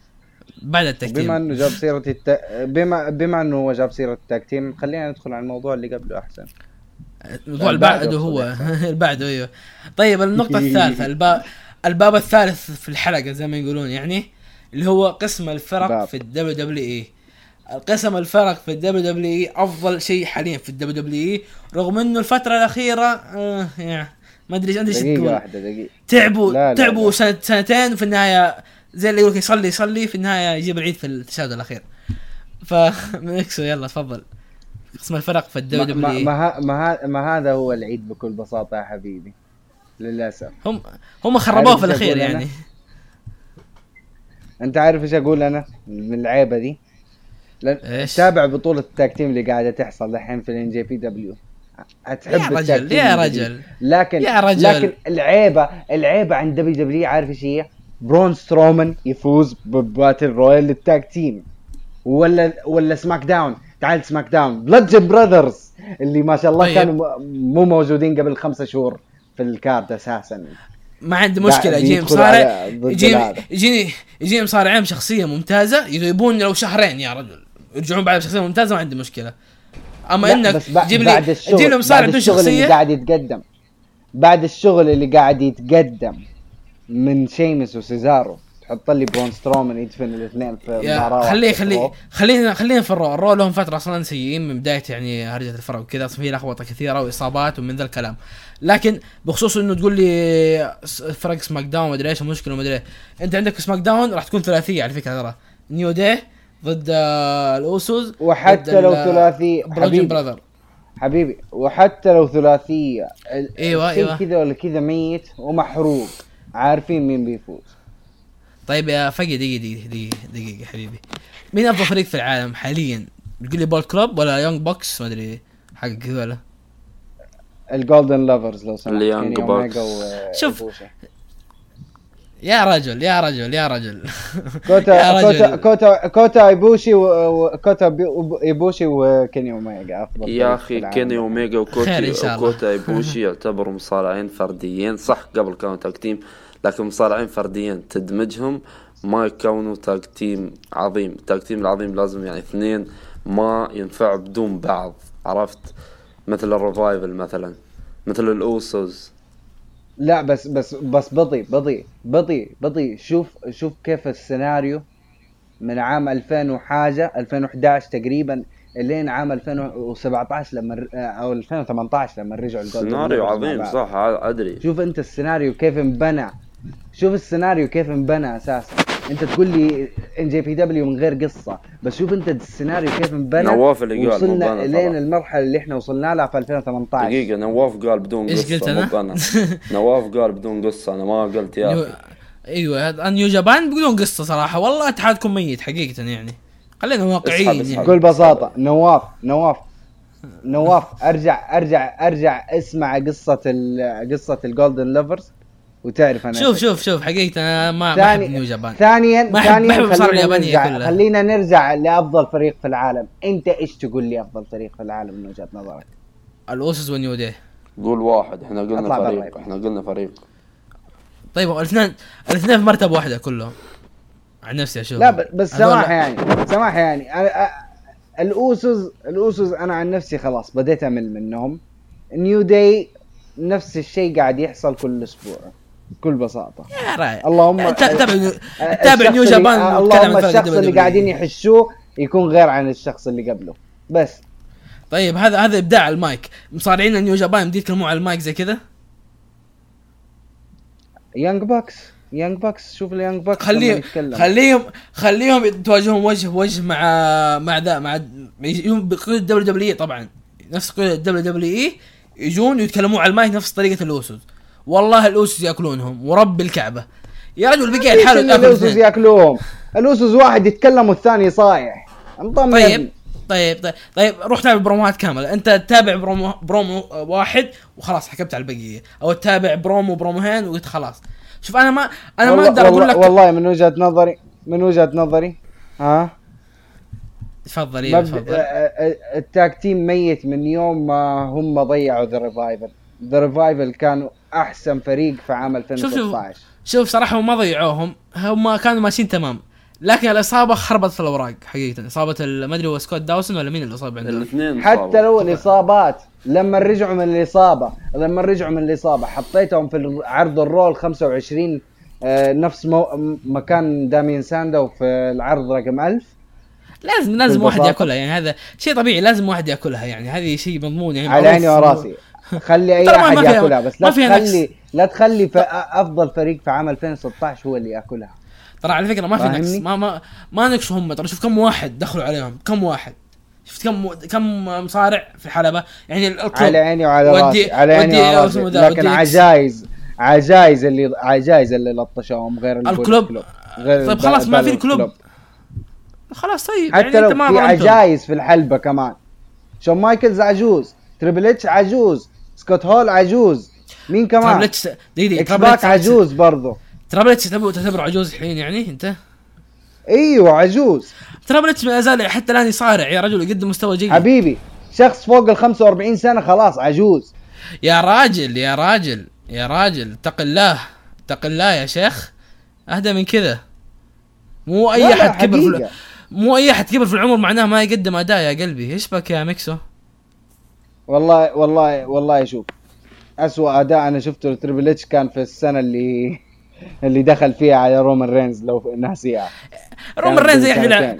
بعد بما ال tag team إنه جاب سيرة الت... بما بما إنه هو جاب سيرة ال tag team خلينا ندخل على الموضوع اللي قبله أحسن. الموضوع اللي بعده هو. اللي بعده أيوه. طيب النقطة الثالثة الباب الباب الثالث في الحلقة زي ما يقولون يعني اللي هو قسم الفرق باب. في ال WWE قسم الفرق في ال WWE أفضل شيء حاليا في ال WWE رغم إنه الفترة الأخيرة آه يعني ما أدري ما أدري إيش دقيقة تقول. واحدة دقيقة. تعبوا لا، لا، تعبوا لا. سنتين وفي النهاية زي اللي يقول لك يصلي يصلي في النهاية يجيب العيد في التشهد الأخير. فميكسو يلا تفضل. قسم الفرق في الدبليو ما, دبليو ما, إي. ما, ما, ما هذا هو العيد بكل بساطة يا حبيبي للأسف. هم هم خربوه في الأخير؟ يعني. أنت عارف إيش أقول أنا من العيبة دي؟ إيش؟ تابع بطولة ال tag team اللي قاعدة تحصل الحين في ال NJPW هتحب يا رجل يا. رجل لكن يا رجل. لكن العيبة العيبة عند WW عارف إيش هي؟ برون سترومان يفوز ب battle royal لل tag team ولا ولا SmackDown تعال SmackDown Bludgeon Brothers اللي ما شاء الله طيب. كانوا مو موجودين قبل خمسة شهور في ال card أساسا ما عندي يجيني بيدخل مصارع. يجيني يجيني مصارعين بشخصيه ممتازة يغيبون لو شهرين يا رجل يرجعون بعد بشخصية ممتازة ما عندي مشكلة. أما إنك تجيب لي تجيب مصارع بعد بدون الشغل اللي شخصية؟ قاعد يتقدم. بعد الشغل اللي قاعد يتقدم من شيمس وسيزارو. تحط لي برون سترومان يدفن الاثنين في خليه خليه. خلينا خلينا في ال Raw ال Raw لهم فترة أصلا سيئين من بداية يعني هرجة الفرق وكذا أصلاً في لخبطة كثيرة وإصابات ومن ذا الكلام. لكن بخصوص إنه تقول لي فرق SmackDown مدري إيش المشكلة ومدري إيه. أنت عندك SmackDown راح تكون ثلاثية على فكرة ترى. New Day ضد ال Usos ضد وحتى لو ثلاثي حبيبي brother حبيبي وحتى لو ثلاثيه شيء أيوة. كذا ولا كذا ميت ومحروق. عارفين مين بيفوز. طيب يا فقي دقيقة دقيقة دقيقة دقيقة حبيبي. مين أفضل فريق في العالم حاليا؟ بتقول لي Bullet Club ولا Young Bucks؟ ما أدري حق ولا ال Golden Lovers لو سمحت. ال Young كيني Bucks. شوف. يا رجل يا رجل يا رجل. كوتا يا كوتا رجل. كوتا كوتا إيبوشي و- و- كوتا بي- إيبوشي وكيني اوميجا أفضل يا أخي. كيني اوميجا الله. وكوتا إيبوشي يعتبروا مصارعين فرديين. صح قبل كانوا tag team لكن مصارعين فرديين. تدمجهم ما يكونوا tag team عظيم. ال tag team العظيم لازم يعني اثنين ما ينفعوا بدون بعض عرفت؟ مثل ال Revival مثلا. مثل ال Usos لا بس بس بس بطيء بطيء بطيء بطيء شوف شوف كيف السيناريو من عام 2000 وحاجة 2011 تقريبا لين عام 2017 لما أو 2018 لما رجعوا ال Golden سيناريو عظيم. صح أدري. شوف أنت السيناريو كيف انبنى. شوف السيناريو كيف انبنى أساسا. انت تقول لي NJPW من غير قصة بس شوف انت السيناريو كيف انبنى نواف اللي قال وصلنا لين. المرحلة اللي إحنا وصلنا لها في 2018 دقيقة نواف قال بدون إيش قصة قلت؟ بنا نواف قال بدون قصة أنا ما قلت يا. أخي أيوه هذا New Japan بدون قصة صراحة والله أتحادكم ميت حقيقة يعني خلينا واقعيين. يعني بكل بساطة نواف نواف نواف أرجع أرجع أرجع اسمع قصة ال- قصة ال Golden Lovers وتعرف أنا شوف شوف شوف حقيقة أنا ما ما احب نيو ثاني جابان. ثانيا ما ثانيا خلينا اليابانية نرجع كلها. خلينا نرجع لأفضل فريق في العالم. أنت إيش تقول لي أفضل فريق في العالم من وجهة نظرك؟ الأوسس ونيو دي قول واحد إحنا قلنا فريق. إحنا قلنا فريق. طيب الاثنين الاثنين في مرتبة واحدة كلهم. عن نفسي أشوف. لا بس سماح يعني سماح يعني. الاوسوس الاوسوس أنا عن نفسي خلاص بديت أمل منهم. New Day نفس الشيء قاعد يحصل كل أسبوع. بكل راي اللهم تابع تابع New Japan اللهم الشخص اللي. قاعدين يحشوه يكون غير عن الشخص اللي قبله. بس. طيب هذا هذا إبداع المايك. مصارعين New Japan بدي يتكلموا على المايك زي كذا؟ Young Bucks Young Bucks شوف ال Young Bucks خليهم. خليهم خليهم يتواجهون وجه بوجه مع مع ذا مع يجون بقيود ال WWE طبعا. نفس قيود ال WWE يجون ويتكلمون على المايك نفس طريقة ال Usos والله ال Usos يأكلونهم ورب الكعبة. يا رجل بقى ليش الحال اللي ال Usos يأكلوهم. ال Usos واحد يتكلم والثاني صايح يا طيب. طيب طيب طيب روح تابع بروموهات كاملة. أنت تتابع promo promo واحد وخلاص حكمت على البقية. أو تتابع promo promo هين وقلت خلاص. شوف أنا ما أنا ما أقدر أقول لك والله من وجهة نظري من وجهة نظري ها؟ تفضل أيوه مبدأ تفضل. ال tag team ميت من يوم ما هم ضيعوا The Revival The Revival كانوا أحسن فريق في عام شوف شوف. 2016 شوف صراحة هم ما ضيعوهم. هم كانوا ماشيين تمام. لكن الإصابة خربت في الأوراق حقيقة. إصابة ما أدري هو سكوت داوسون ولا مين اللي إصاب عندهم الاثنين حتى. لو الإصابات لما رجعوا من الإصابة لما رجعوا من الإصابة حطيتهم في عرض ال Raw 25 آه، نفس مو... مكان دامين ساندو في العرض رقم 1000 لازم لازم واحد. ياكلها يعني. هذا شيء طبيعي لازم واحد ياكلها يعني. هذه شيء مضمون يعني. على. عيني وراسي. خلي أي أحد يأكلها بس لا تخلي لا تخلي ف- أفضل فريق في عام 2016 هو اللي يأكلها. ترى على فكرة ما في نقص؟ ما ما ما نقصوا هم. ترى شوف كم واحد دخلوا عليهم. كم واحد؟ شفت كم كم مصارع في الحلبه يعني على عيني وعلى راسي على عيني وعلى راسي. لكن. عجايز عجايز اللي عجايز اللي لطشوهم غير ال Club. غير طيب خلاص ما في الكلوب. خلاص طيب. حتى يعني لو انت ما في. عجايز في الحلبة كمان. شون مايكلز عجوز. تريبل إتش عجوز. سكوت هول عجوز. مين كمان؟ ترابلتش دقيقة إكس باك عجوز برضه تريبل إتش تعتبر تعتبر عجوز الحين يعني انت؟ أيوه عجوز. تريبل إتش ما زال حتى الآن يصارع. يا رجل يقدم مستوى جيد. حبيبي شخص فوق ال 45 سنة خلاص عجوز. يا راجل يا راجل يا راجل اتق الله اتق الله يا شيخ. اهدى من كذا. مو أي أحد كبر في مو أي أحد كبر في العمر معناه ما يقدم أداء يا قلبي. إيش بك يا ميكسو؟ والله والله والله شوف أسوأ أداء أنا شفته لتريبل إتش كان في السنة اللي اللي دخل فيها على رومان رينز لو ناسيها. رومان رينز اي احد.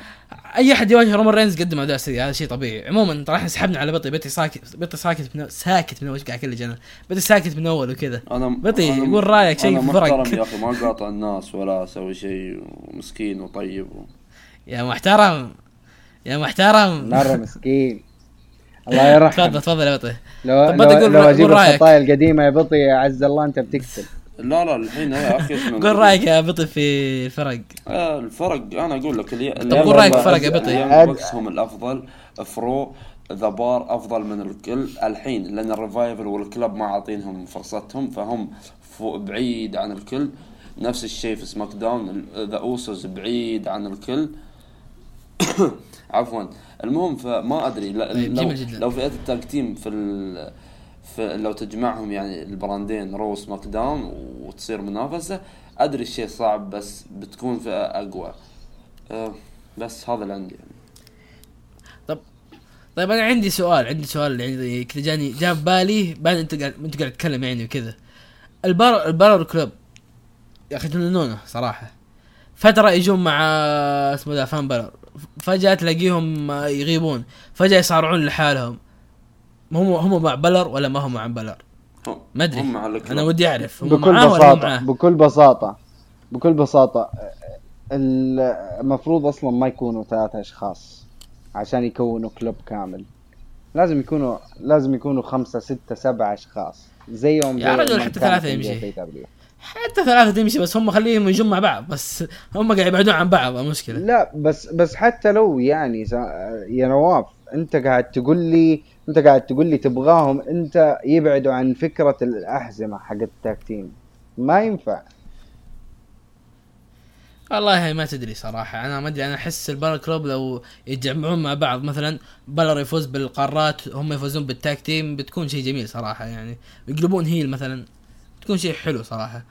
أي أحد يواجه رومان رينز قدم أداء سيء هذا شيء طبيعي. عموما ترى إحنا سحبنا على بطي بطي ساكت بطي ساكت من ساكت من أول قاعد اكلج أنا بطي ساكت من أول وكذا. أنا بطي، قول رأيك شيء في فرق. محترم يا أخي ما قاطع الناس ولا أسوي شيء مسكين وطيب و... يا محترم يا محترم. مرة مسكين. الله يرحمه تفضل تفضل يا بطي. لو طب لو, لو قول أجيب. الخطايا القديمة يا بطي عز الله أنت بتقتل. لا لا الحين يا أخي اسمع قول رأيك يا بطي في الفرق آه، الفرق أنا أقول لك الي... طب قول رأيك في الفرق يا بطي. هم الأفضل ف Raw The Bar أفضل من الكل. الحين لأن ال Revival وال Club ما عاطينهم فرصتهم فهم فوق بعيد عن الكل. نفس الشيء في SmackDown The Usos بعيد عن الكل. عفوا. المهم فما أدري طيب، لو. لو فئه ال tag team في ال... في لو تجمعهم يعني ال brand ين Raw SmackDown وتصير منافسة أدري الشيء صعب بس بتكون فئه أقوى. أه بس هذا اللي عندي يعني. طب طيب أنا عندي سؤال عندي سؤال يعني كذا جاني جاء في بالي بعد أنت قاعد أنت قاعد تتكلم يعني وكذا. البار البارر كلوب. يا أخي جننونا صراحة. فترة يجون مع اسمه ذا فان بلر فجأة تلاقيهم يغيبون. فجأة يصارعون لحالهم. هم هم مع بلر ولا ما هم مع بلر؟ ما أدري. هم على الكلاب. أنا ودي أعرف. هم بكل معاه ولا بساطة معاه؟ بكل بساطة بكل بساطة المفروض أصلا ما يكونوا ثلاثة أشخاص عشان يكونوا كلوب كامل. لازم يكونوا لازم يكونوا خمسة ستة سبعة أشخاص. زيهم يا زي رجل حتى ثلاثة يمشي. حتى ثلاثة تمشي بس هم خليهم يجون مع بعض بس هم قاعد يبعدون عن بعض المشكلة لا بس بس حتى لو يعني يا نواف انت قاعد تقول لي انت قاعد تقول لي تبغاهم انت يبعدوا عن فكرة الأحزمة حق التاكتين ما ينفع. والله ما تدري صراحة. أنا ما أدري أنا أحس ال Balor Club لو يتجمعون مع بعض مثلا بلر يفوز بالقارات هم يفوزون بال tag team بتكون شيء جميل صراحة يعني. يقلبون heel مثلا تكون شيء حلو صراحة.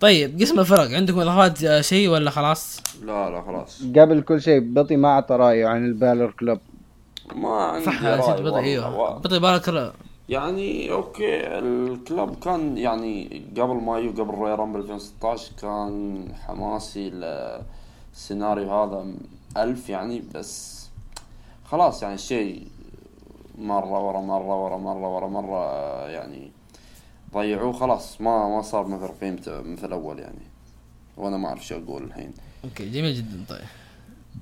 طيب قسم الفرق عندكم إضافات آه، شيء ولا خلاص؟ لا لا خلاص قبل كل شيء بطي ما اعطى رأيه عن ال Balor Club ما عندي صح نسيت بطي. أيوه بطي Balor Club يعني okay ال club كان يعني قبل مايو قبل Royal Rumble 2016 كان حماسي للسيناريو هذا ألف يعني بس خلاص يعني الشيء مرة ورا مرة ورا مرة ورا مرة يعني ضيعوه خلاص ما ما صار مثل قيمته مثل أول يعني. وأنا ما أعرف شو أقول الحين. okay جميل جدا طيب.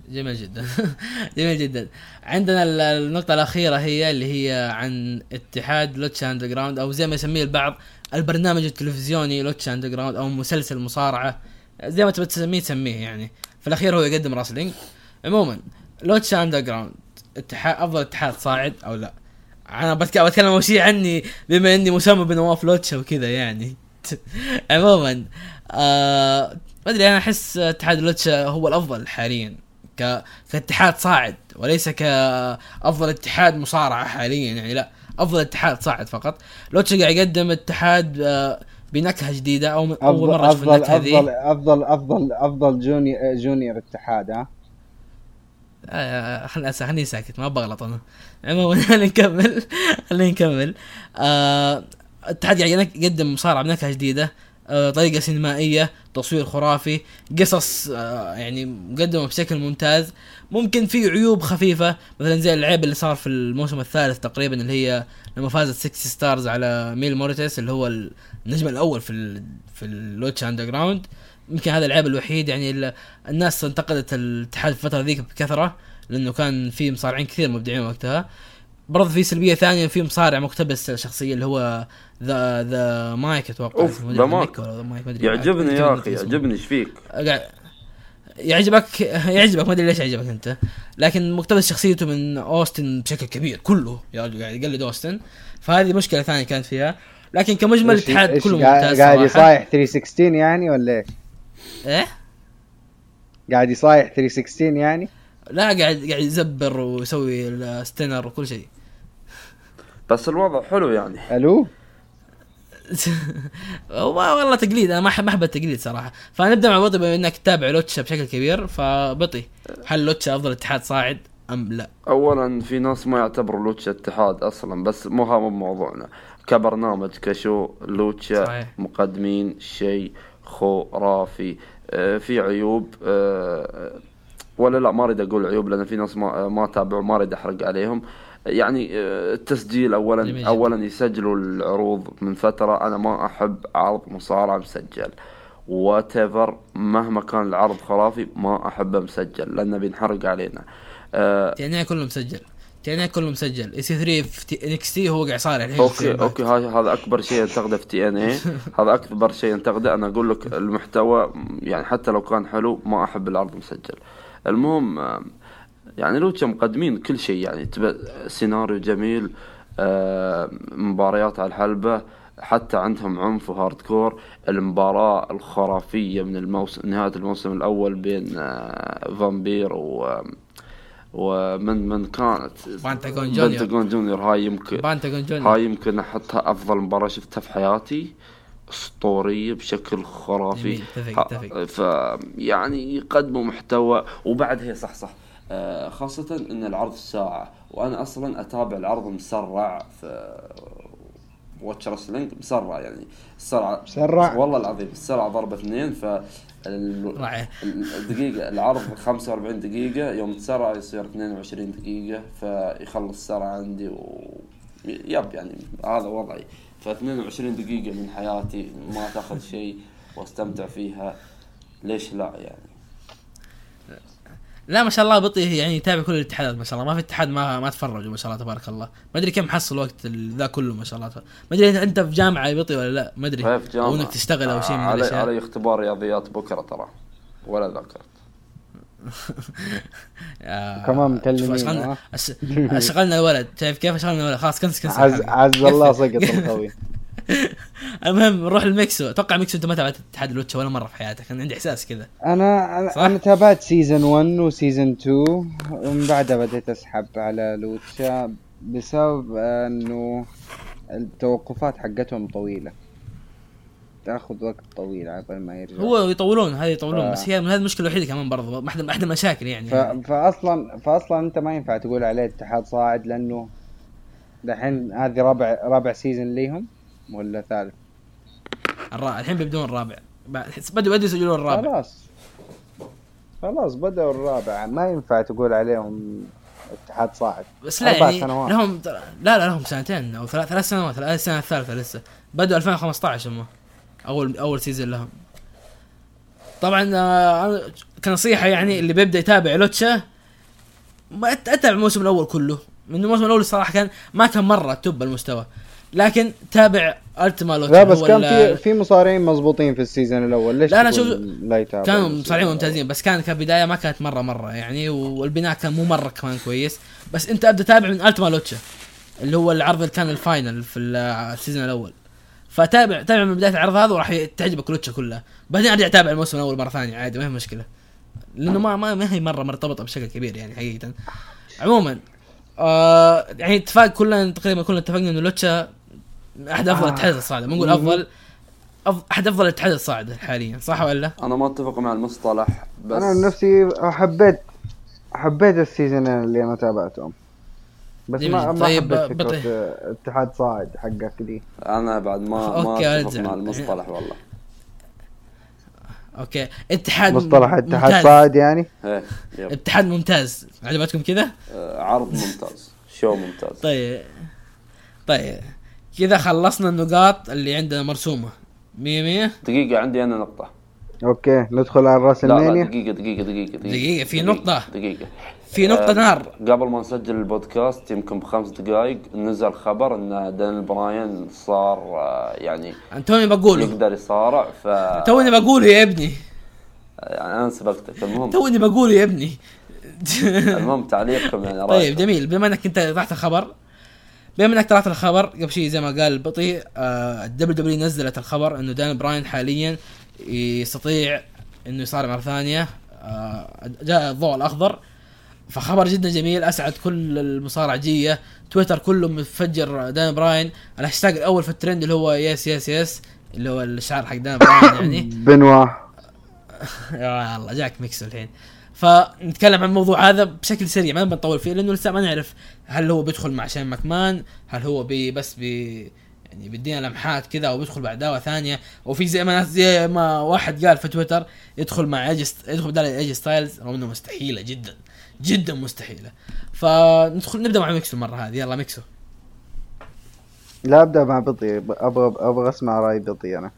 جميل جدا. جميل جدا. عندنا ال- النقطة الأخيرة هي اللي هي عن اتحاد Lucha Underground أو زي ما يسميه البعض البرنامج التلفزيوني Lucha Underground أو مسلسل مصارعة. زي ما تبي تسميه تسميه يعني. في الأخير هو يقدم wrestling. عموما Lucha Underground اتحاد أفضل اتحاد صاعد أو لا؟ بتك- بتكلم أول شيء عني بما إني مسمى بنواف Lucha وكذا يعني. عموما آه ما أدري أنا أحس اتحاد لوتشا هو الأفضل حاليا ك... كاتحاد صاعد وليس كأفضل اتحاد مصارعة حاليا يعني لا أفضل اتحاد صاعد فقط. لوتشا قاعد يقدم اتحاد آه، بنكهة جديدة أو أول مرة أشوف النكهة افضل افضل افضل أفضل جوني جونيور اتحاد ها؟ آه، خليني ساكت ما بغلط أنا. عموما خلينا نكمل. خلينا نكمل. آه، الاتحاد قاعد ينك- يقدم مصارعة بنكهة جديدة. آه، طريقة سينمائية تصوير خرافي قصص آه، يعني مقدمة بشكل ممتاز. ممكن في عيوب خفيفة مثلا زي العيب اللي صار في الموسم الثالث تقريبا اللي هي لما فازت Sexy Star على Mil Muertes اللي هو النجم الأول في ال في ال Lucha Underground يمكن هذا العيب الوحيد يعني ال- الناس انتقدت الاتحاد في الفترة ذيك بكثرة لأنه كان في مصارعين كثير مبدعين وقتها. برضه في سلبية ثانية في مصارع مقتبس الشخصيه اللي هو The The Mack أتوقع اسمه، The Mack. يعجبني يا اسمه. يعجبني إيش فيك؟ يعجبك يعجبك ما أدري ليش يعجبك أنت. لكن مقتبس شخصيته من أوستن بشكل كبير كله يا رجل قاعد يقلد أوستن. فهذه مشكلة ثانية كانت فيها. لكن كمجمل الاتحاد كله ممتاز قاعد يصايح 316 يعني ولا إيش؟ إيه قاعد يصايح 316 يعني؟ لا قاعد قاعد يزبر ويسوي الستينر وكل شيء بس الوضع حلو يعني ألو؟ والله تقليد أنا ما احب ما أحب التقليد صراحة فنبدأ مع بطي بما إنك تتابع لوتشا بشكل كبير فبطي هل لوتشا أفضل اتحاد صاعد أم لا؟ اولا في ناس ما يعتبروا لوتشا اتحاد أصلا بس مو هذا موضوعنا كبرنامج كشو لوتشا صحيح. مقدمين شيء خرافي آه، في عيوب آه، ولا لا ما أريد أقول عيوب لأن في ناس ما ما تابعوا ما أريد أحرق عليهم. يعني آه، التسجيل اولا. اولا يسجلوا العروض من فترة. أنا ما أحب عرض مصارعه مسجل. whatever مهما كان العرض خرافي ما أحبه مسجل لأنه بينحرق علينا. آه، يعني كله مسجل. TNA كله مسجل. EC3 في NXT هو قاعد صار الحين okay okay هاي هذا أكبر شيء ينتقده في TNA هذا أكبر شيء ينتقده. أنا أقول لك المحتوى يعني حتى لو كان حلو ما أحب العرض مسجل. المهم يعني Lucha مقدمين كل شيء يعني سيناريو جميل آم، مباريات على الحلبة حتى عندهم عنف و hardcore المباراة الخرافية من الموسم نهاية الموسم الأول بين آه، Vampiro ومن من كانت Pentagon Jr. بنتاغون Jr. هاي يمكن Pentagon Jr. هاي يمكن أحطها أفضل مباراة شفتها في حياتي. أسطورية بشكل خرافي. اتفق- اتفق. ف يعني يقدموا محتوى. وبعد هي صح صح. آه، خاصة إن العرض الساعة وأنا أصلا أتابع العرض مسرع في واتش رسلينج مسرع يعني. السرعة مسرع؟ والله العظيم السرعة ضربة اثنين. ف ال-. الدقيقة العرض 45 دقيقة يوم تسرع يصير 22 دقيقة فيخلص السرعة عندي و يب يعني هذا وضعي. ف 22 دقيقة من حياتي ما تاخذ شيء واستمتع فيها. ليش لا يعني؟ لا ما شاء الله بطي يعني يتابع كل الاتحادات ما شاء الله ما في اتحاد ما ما تفرجوا ما شاء الله تبارك الله ما أدري كم حصل وقت ذا كله ما شاء الله ما أدري أنت في جامعة يا بطي ولا لا ما أدري. أو انك تشتغل أو شيء من علي, الأشياء علي اختبار رياضيات بكرة ترى ولا ذكرت آه، كمان مكلمين، اشغلنا؟ أش- أشغلنا الولد شايف كيف أشغلنا الولد خلاص كنس كنس عز. عز الله. سقط القوي المهم نروح للميكسو أتوقع ميكسو أنت ما تابعت اتحاد ال Lucha ولا مرة في حياتك أنا عندي إحساس كذا. أنا؟ أنا, أنا تابعت season 1 و season 2 ومن بعدها بديت أسحب على Lucha بسبب إنه التوقفات حقتهم طويلة. تاخذ وقت طويل على ما يرجع. هو يطولون هذه يطولون ف- بس هي من هذه المشكلة الوحيدة كمان برضه واحدة واحدة المشاكل يعني. ف... فاصلا فاصلا أنت ما ينفع تقول عليه اتحاد صاعد لأنه دحين هذه رابع رابع سيزون ليهم. ولا ثالث؟ الرابع الحين بيبدون الرابع. بدوا بدوا يسجلون الرابع. خلاص. خلاص بدأوا الرابع. ما ينفع تقول عليهم اتحاد صاعد بس لا يعني سنوات. لهم لا لا لهم سنتين أو ثلاث ثلاث سنوات السنة الثالثة لسه. بدوا 2015 هم. أول أول season لهم. طبعا آه، كنصيحة يعني اللي بيبدأ يتابع Lucha ما أتابع الموسم الأول كله. من الموسم الأول الصراحه كان ما كان مرة top المستوى. لكن تابع Ultima Lucha لا بس كان في في مصارعين مضبوطين في ال season الأول. ليش لا، تقول شوف- كانوا مصارعين؟ ممتازين بس كان كبداية ما كانت مرة مرة يعني والبناء كان مو مرة كمان كويس. بس أنت أبدأ تابع من Ultima Lucha اللي هو العرض اللي كان ال final في ال- ال season الأول. فتابع تابع من بداية العرض هذا وراح تعجبك Lucha كلها بعدين أرجع أتابع الموسم الأول مرة ثانية عادي ما هي مشكلة. لأنه ما ما, ما هي مرة مرتبطة بشكل كبير يعني حقيقة. عموما آه يعني اتفاق كلنا تقريبا كلنا اتفقنا إنه Lucha أحد أفضل آه. الاتحادات الصاعدة ما نقول افضل أحد أفضل الاتحادات الصاعدة حاليا صح ولا؟ أنا ما أتفق مع المصطلح بس أنا عن نفسي حبيت حبيت السيزونين اللي أنا تابعتهم بس ما. ما طيب، حبيت بطي. فكرة اتحاد صاعد حقك دي أنا بعد ما okay، ما اتفق. مع المصطلح والله أوكي اتحاد مصطلح اتحاد ممتاز. صاعد يعني إيه yep اتحاد ممتاز عجبتكم كذا؟ آه، عرض ممتاز شو ممتاز طيب طيب كذا خلصنا النقاط اللي عندنا مرسومة. مية مية؟ دقيقة عندي أنا نقطة. okay ندخل على WrestleMania دقيقة دقيقة دقيقة دقيقة، في نقطة. دقيقة. في نقطة آه، نار قبل ما نسجل البودكاست يمكن بخمس دقائق نزل خبر إن دانيال براين صار آه، يعني توني بقوله. يقدر يصارع ف توني بقوله يا ابني. يعني أنا سبقتك. المهم. توني بقوله يا ابني. المهم تعليقكم يعني طيب. جميل. بما إنك أنت طرحت الخبر بما انك طرحت الخبر قبل شيء زي ما قال بطي ال WWE نزلت الخبر إنه دان براين حاليا يستطيع إنه يصارع مرة ثانية آه، جاء الضوء الأخضر. فخبر جدا جميل أسعد كل المصارعجيه تويتر كله مفجر دان براين. الهاشتاج الأول في الترند اللي هو yes yes yes اللي هو الشعار حق دان براين يعني. بنوا. يا الله جاك ميكس الحين. فنتكلم عن الموضوع هذا بشكل سريع ما بنطول فيه لأنه لسه ما نعرف هل هو بيدخل مع شين ماكمان هل هو بي بس بي يعني بيدينا لمحات كذا أو بيدخل بعد دعوة ثانية. وفي زي ما ناس زي ما واحد قال في تويتر يدخل مع أي جي يدخل بدال أي جي ستايلز رغم إنه مستحيلة جدا جدا مستحيلة. فندخل نبدأ مع ميكسو المره هذه يلا ميكسو. لا أبدأ مع بطي أبغى أبغى أسمع رأي بطي أنا.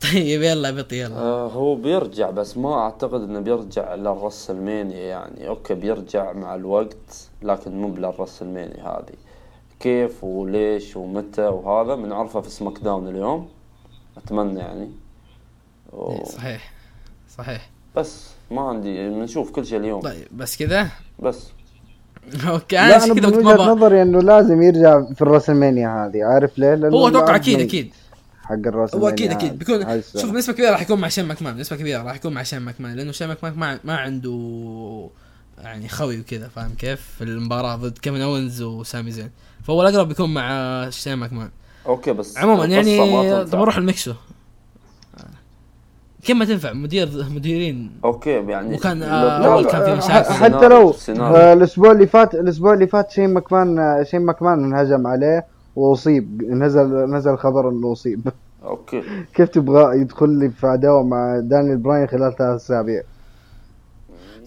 طيب يلا بطي يلا. آه هو بيرجع بس ما أعتقد إنه بيرجع للرسلمانيا يعني. أوكي بيرجع مع الوقت لكن مو للرسلمانيا هذه. كيف وليش ومتى وهذا بنعرفه في سماك داون اليوم أتمنى يعني. و... إيه، صحيح صحيح. بس ما عندي بنشوف كل شيء اليوم. طيب بس كذا؟ بس. أوكي أنا كذا من وجهة نظري إنه لازم يرجع في الرسلمانيا هذه عارف ليه؟ هو أتوقع أكيد أكيد. حق الرسلمانيا هو أكيد أكيد. بيكون. شوف نسبة كبيرة راح يكون مع شين ماكمان نسبة كبيرة راح يكون مع شين ماكمان لأنه شين ماكمان ما, ما عنده يعني خوي وكذا فاهم كيف في المباراة ضد كيفن اونز وسامي زين فهو الأقرب بيكون مع شين ماكمان أوكي بس عموما يعني. طب نروح لمكسو كم ما تنفع مدير مديرين أوكي يعني وكان، لا- آه، كان في مشاكل. حتى لو. آه، الأسبوع اللي فات الأسبوع اللي فات شين مكمان آه، شين مكمان انهجم عليه وأصيب. نزل نزل خبر إنه أصيب. أوكي. كيف تبغى يدخل لي في عداوة مع دانيال براين خلال ثلاث أسابيع؟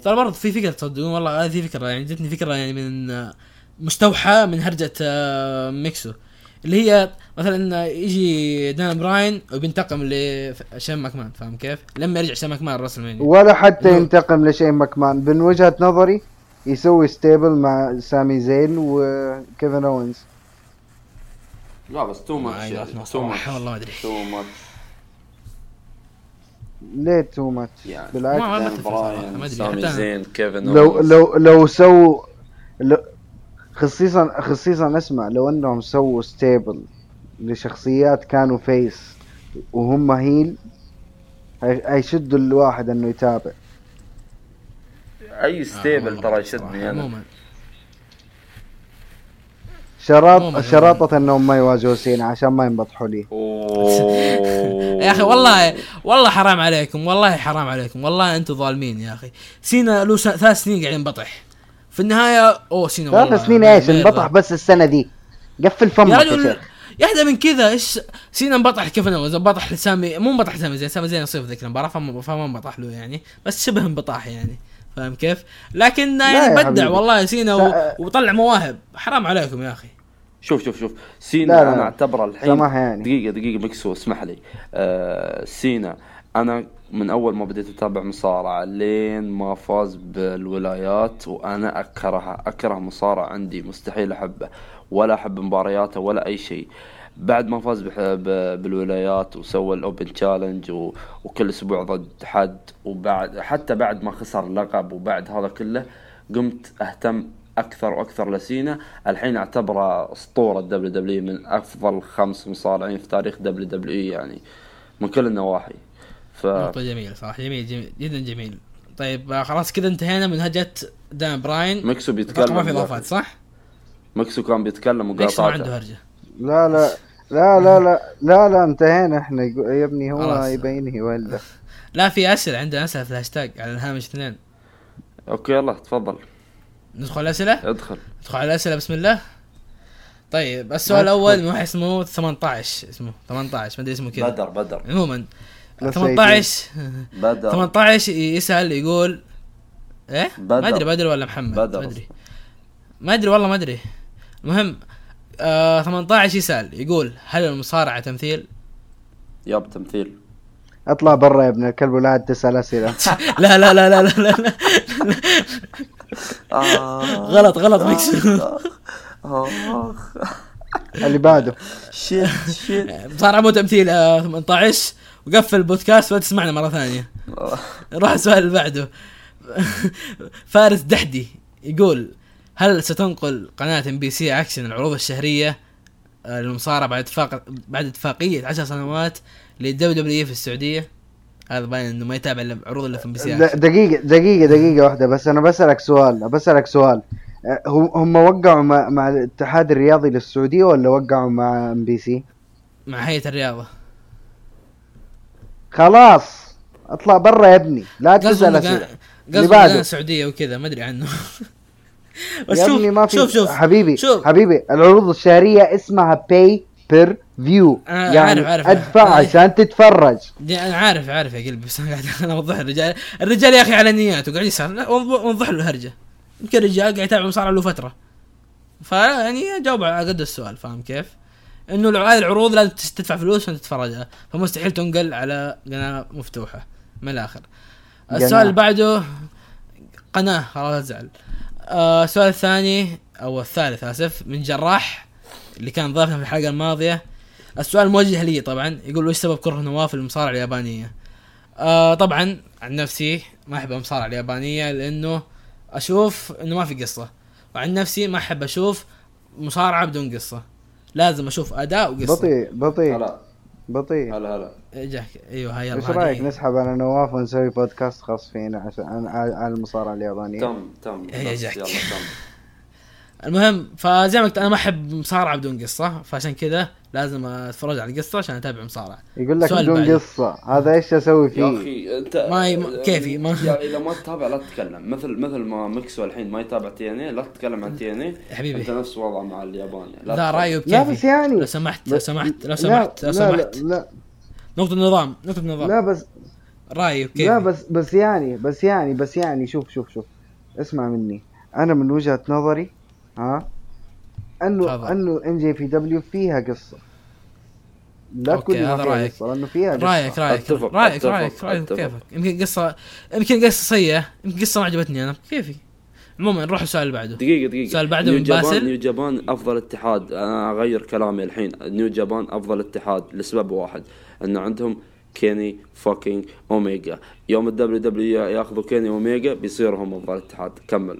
ترى برضه في فكرة تصدقون؟ والله هذه فكرة يعني جتني فكرة يعني من مستوحى من هرجة آه، ميكسو. اللي هي مثلا يجي دان براين وبينتقم لشين ماكمان فاهم كيف؟ لما يرجع شين ماكمان رسلمانيا ولا حتى. ينتقم لشين مكمان من وجهة نظري يسوي stable مع سامي زين وكيفن اونز لا بس too ما much يعني too much والله ما أدري. too much ليه too much يعني بالعكس ما- سامي أنا. زين كيفن لو. لو لو سووا لو خصيصا خصيصا اسمع لو إنهم سووا stable لشخصيات كانوا face وهم heel هي- هيشدوا الواحد إنه يتابع أي آه، stable والله ترى يشدني أنا عموما شراط. شراطة إنهم ما يواجهوا سينا عشان ما ينبطحوا لي. يا أخي والله والله حرام عليكم والله حرام عليكم والله أنتم ظالمين يا أخي. سينا له س- ثلاث سنين قاعد ينبطح. في النهاية أوه سينا والله ثلاث سنين إيش. انبطح بس السنة دي قفل يا فمك يا رجل يهدى من كذا. إيش؟ سينا انبطح كيف أنا انبطح لسامي مو انبطح لسامي زين سامي زين يصير ذيك المباراه فما انبطح له يعني. بس شبه انبطاح يعني. فاهم كيف؟ لكن يعني بدع حبيبي. والله سينا و... لا. وطلع مواهب حرام عليكم يا أخي شوف شوف شوف سينا لا، لا. أنا اعتبره الحين سماح يعني. دقيقة دقيقة مكسو اسمح لي آه سينا أنا من أول ما بديت أتابع مصارعة لين ما فاز بالولايات وأنا اكرهه أكره مصارع عندي مستحيل أحبه ولا أحب مبارياته ولا أي شيء بعد ما فاز بالولايات وسوى ال open challenge. وكل أسبوع ضد حد وبعد حتى بعد ما خسر اللقب وبعد هذا كله قمت أهتم أكثر وأكثر لسينا. الحين أعتبره أسطورة دبليو دبليو من أفضل خمس مصارعين في تاريخ دبليو دبليو يعني من كل النواحي. ف نقطة جميلة صراحة جميل, جميل جدا جميل. طيب آه، خلاص كذا انتهينا من هرجة دان براين. أتوقع بيتكلم ما في إضافات صح؟ ميكسو كان بيتكلم ميكس ما عنده وقاطعته هرجة؟ لا لا لا لا لا لا لا انتهينا إحنا. يا ابني هو. يبينه ولا لا في أسئلة عندنا أسئلة في الهاشتاج على الهامش اثنين. أوكي يلا تفضل. ندخل الأسئلة؟ ادخل. ندخل على الأسئلة بسم الله. طيب السؤال الأول من واحد اسمه 18 اسمه 18 ما أدري اسمه كذا. بدر بدر. عموما لا 18 بدر. 18 يسأل يقول إيه؟ بدر. ما أدري بدر ولا محمد؟ بدر. ما أدري. ما أدري والله ما أدري. المهم آه 18 يسأل يقول هل المصارعة تمثيل؟ ياب تمثيل. اطلع برا يا ابن الكلب ولا عاد تسأل أسئلة. لا لا لا لا لا, لا, لا. غلط غلط ميكس. اللي بعده. شيت شيت. مو تمثيل آه 18 وقفل البودكاست ولا تسمعنا مرة ثانية. روح السؤال اللي بعده. فارس دحدي يقول هل ستنقل قناة ام بي سي اكشن العروض الشهرية آه، للمصارعة بعد اتفاق بعد اتفاقية عشر سنوات للدبليو دبليو في السعودية؟ هذا باين إنه ما يتابع إلا عروض الا في ام بي سي اكشن دقيقة دقيقة دقيقة واحدة بس أنا بسألك سؤال بسألك سؤال أه، هم وقعوا مع, مع الاتحاد الرياضي للسعودية ولا وقعوا مع ام بي سي؟ مع هيئة الرياضة خلاص اطلع برا يا ابني لا تسأل اللي بعده. قناة السعودية وكذا ما أدري عنه بس يا شوف ابني ما في شوف شوف حبيبي شوف. حبيبي العروض الشهرية اسمها pay per view يعني عارف- عارف. أدفع آه. عشان تتفرج أنا عارف عارف يا قلبي بس أنا قاعد أنا أوضح الرجال الرجال يا أخي على نياته قاعد يسال وضح له الهرجة يمكن الرجال قاعد يتابع مصارعة له فترة فيعني جاوب على قد السؤال فاهم كيف؟ إنه هذه العروض لازم تدفع فلوس عشان تتفرجها فمستحيل تنقل على قناة مفتوحة من الآخر. السؤال اللي بعده قناة خلاص لا تزعل آه، السؤال الثاني أو الثالث آسف من جراح اللي كان ضيفنا في الحلقة الماضية. السؤال موجه لي طبعا يقول وش سبب كره نواف للمصارعه اليابانية؟ آه طبعا عن نفسي ما أحب المصارعة اليابانية لأنه أشوف إنه ما في قصة. وعن نفسي ما أحب أشوف مصارعة بدون قصة. لازم أشوف أداء وقصة. بطيء بطيء هلا. بطيء. هلا هلا. جاك أيوه هاي إيش رأيك. نسحب؟ على نواف ونسوي بودكاست خاص فينا عشان عن المصارعة اليابانية. تم تم. هي بس جاك. يلا تم. المهم فزي ما قلت أنا ما أحب مصارعة بدون قصة فعشان كذا لازم أتفرج على القصة عشان أتابع مصارعة. يقول لك بدون. قصة. هذا إيش أسوي يا فيه أخي أنت ما ي- ما- كيفي، ما- يا إذا ما تتابع لا تتكلم. مثل مثل ما مكسو الحين ما يتابع TNA لا تتكلم عن TNA يا حبيبي. أنت نفس وضع مع الياباني تتكلم. رايه لا بكيفي. بس يعني. لو سمحت لو سمحت لو لا- سمحت لو لا سمحت. لا لا, نقطة نظام نقطة نظام لا بس رايه بكيفي لا بس بس يعني بس يعني بس يعني شوف شوف شوف. اسمع مني. أنا من وجهة نظري ها انه. أنه NJPW فيها قصة. لا okay، تقول لي ما هذا رأيك. قصة لأنه فيها قصة. رأيك رأيك. أتفق، رأيك أتفق، رأيك رأيك. كيفك؟ يمكن قصه يمكن قصة سيئه يمكن قصة ما عجبتني أنا. كيفي؟ عموما نروح السؤال اللي بعده. دقيقة دقيقة. السؤال بعده New من Japan باسل. New Japan أفضل اتحاد. أنا أغير كلامي الحين. New Japan أفضل اتحاد لسبب واحد انه عندهم كيني fucking اوميجا يوم ال WW ياخذوا كيني اوميجا بيصيروا هم أفضل اتحاد. كمل.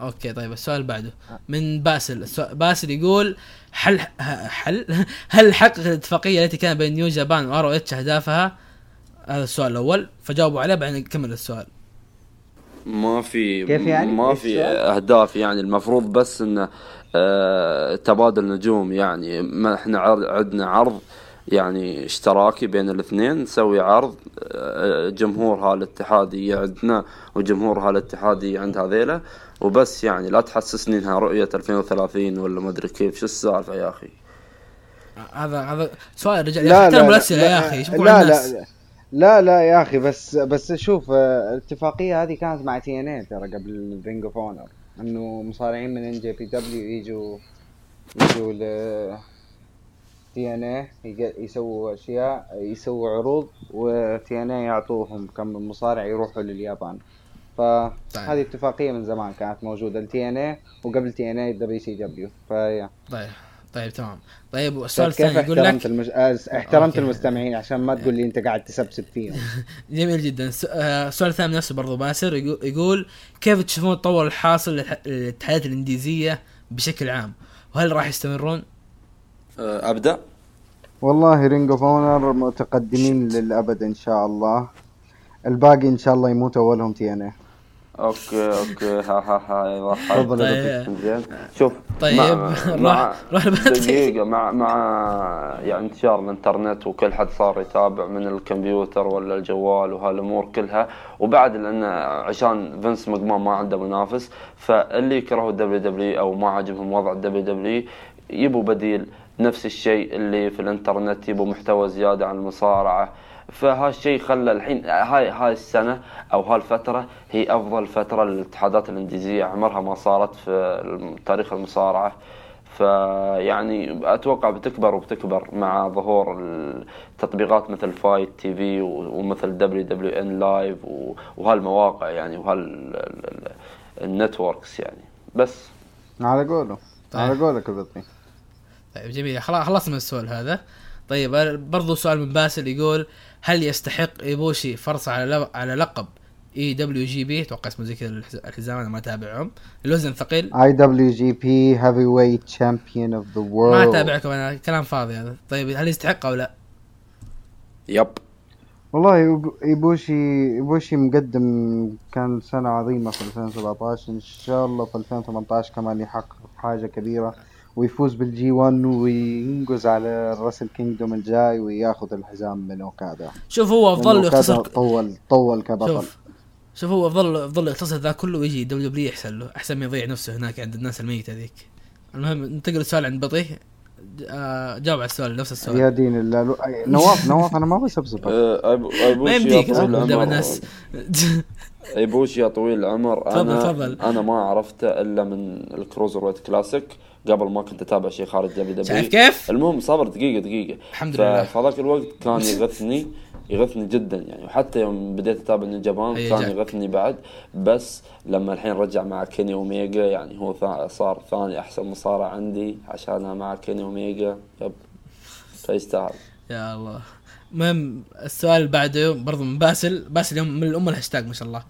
okay طيب السؤال اللي بعده. من باسل. باسل يقول هل هل هل حققت الاتفاقية التي كان بين New Japan و ROH أهدافها؟ هذا السؤال الأول. فجاوبوا عليه بعدين نكمل السؤال. ما في كيف يعني؟ ما في؟ أهداف يعني المفروض بس انه آه تبادل نجوم يعني. ما إحنا عر- عندنا عرض يعني اشتراكي بين الاثنين نسوي عرض آه، جمهور هالاتحادي عندنا وجمهور هالاتحادي عند هذيلا وبس يعني لا تحسسني إنها رؤية 2030 ولا ما أدري كيف. شو السالفة يا أخي؟ هذا هذا سؤال رجال لا لا احترموا لا الاسئله يا أخي شوفوا لا الناس. لا. لا لا يا أخي بس بس شوف آه، الاتفاقية هذه كانت مع TNA ترى قبل Ring of Honor إنه مصارعين من NJPW يجوا يجوا ل TNA يسووا أشياء يسووا عروض و TNA يعطوهم كم مصارع يروحوا لليابان. فهذه اتفاقية من زمان كانت موجودة ال TNA وقبل تي ان اي دبليو سي دبليو فيا طيب. طيب تمام. طيب السؤال كيف الثاني يقول احترمت لك المج... آه، احترمت okay. المستمعين عشان ما تقول لي أنت قاعد تسبسب فيهم. جميل جدا. آه، السؤال الثاني نفسه برضو باسر يقول- كيف تشوفون التطور الحاصل للاتحادات الإنديزية بشكل عام؟ وهل راح يستمرون؟ آه، أبدأ. والله Ring of Honor متقدمين للأبد إن شاء الله. الباقي إن شاء الله يموت أولهم TNA okay okay ها ها ها يضحك. تفضل طيب. زين شوف طيب، مع مع روح- روح. دقيقة مع مع يعني انتشار الانترنت وكل حد صار يتابع من الكمبيوتر ولا الجوال وهالأمور كلها وبعد لأن عشان فينس مكمان ما عنده منافس فاللي يكرهوا ال WW أو ما عجبهم وضع ال WW يبوا بديل نفس الشيء اللي في الانترنت يبوا محتوى زيادة عن المصارعة فهالشيء خلى الحين هاي هاي السنة أو هالفترة هي أفضل فترة للاتحادات الانديزية عمرها ما صارت في تاريخ المصارعة. فيعني أتوقع بتكبر وبتكبر مع ظهور التطبيقات مثل Fite TV ومثل دبليو دبليو إن لايف وهالمواقع يعني وهال networks يعني. بس. على قوله. على قولك البطي طيب جميل خلاص خلصنا من السؤال هذا. طيب برضو سؤال من باسل يقول هل يستحق إيبوشي فرصة على على لقب IWGP؟ أتوقع اسمه زي كذا الحز- الحزام أنا ما أتابعهم. الوزن الثقيل آي دبليو جي بي هيفي ويت تشامبيون اوف ذا ما وورلد أتابعكم أنا كلام فاضي هذا. طيب هل يستحق أو لا؟ yep. والله يب- ايبوشي إيبوشي مقدم كان سنة عظيمة في 2017 إن شاء الله في 2018 كمان يحقق حاجة كبيرة. ويفوز بال G1 وينقز على ال Wrestle Kingdom الجاي وياخذ الحزام من أوكادا. شوف هو افضل له يختصر طول طول كبطل. شوف شوف هو افضل افضل له يختصر ذا كله ويجي WW احسن له أحسن ما يضيع نفسه هناك عند الناس الميتة ذيك. المهم ننتقل السؤال عند بطيء آه، جاوب على السؤال نفس السؤال. يا دين الله نواف نواف أنا ما بسبسبك آه، ما يمديك قدام. الناس. إيبوشي يا طويل العمر أنا تفضل. أنا ما عرفته إلا من ال Cruiserweight Classic قبل ما كنت أتابع شيء خارج W شايف W كيف؟ المهم صبر دقيقة دقيقة الحمد لله. في هذاك الوقت كان يغثني يغثني جدا يعني وحتى يوم بديت أتابع New Japan كان جاك. يغثني بعد بس لما الحين رجع مع كيني اوميجا يعني هو ثا- صار ثاني أحسن مصارع عندي عشانها مع كيني اوميجا yep فيستاهل يا الله المهم السؤال اللي بعده برضو من باسل. باسل يوم من الأيام الهاشتاج ما شاء الله.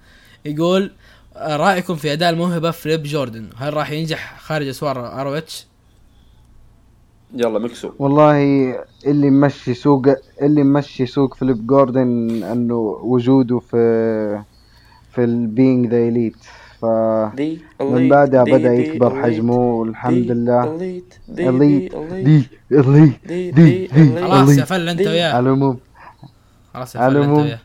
يقول آه، رأيكم في أداء الموهبة فليب جوردن؟ هل راح ينجح خارج أسوار ار اتش يلا مكسو. والله اللي ممشي سوق اللي ممشي سوق فيليب جوردن إنه وجوده في في البينج ذا اليت ف دي من بعدها بدأ يكبر حجمه والحمد لله. اليت اليت دي اليت دي دي دي خلاص يا فل انت. وياه على العموم. خلاص يا فل انت. وياه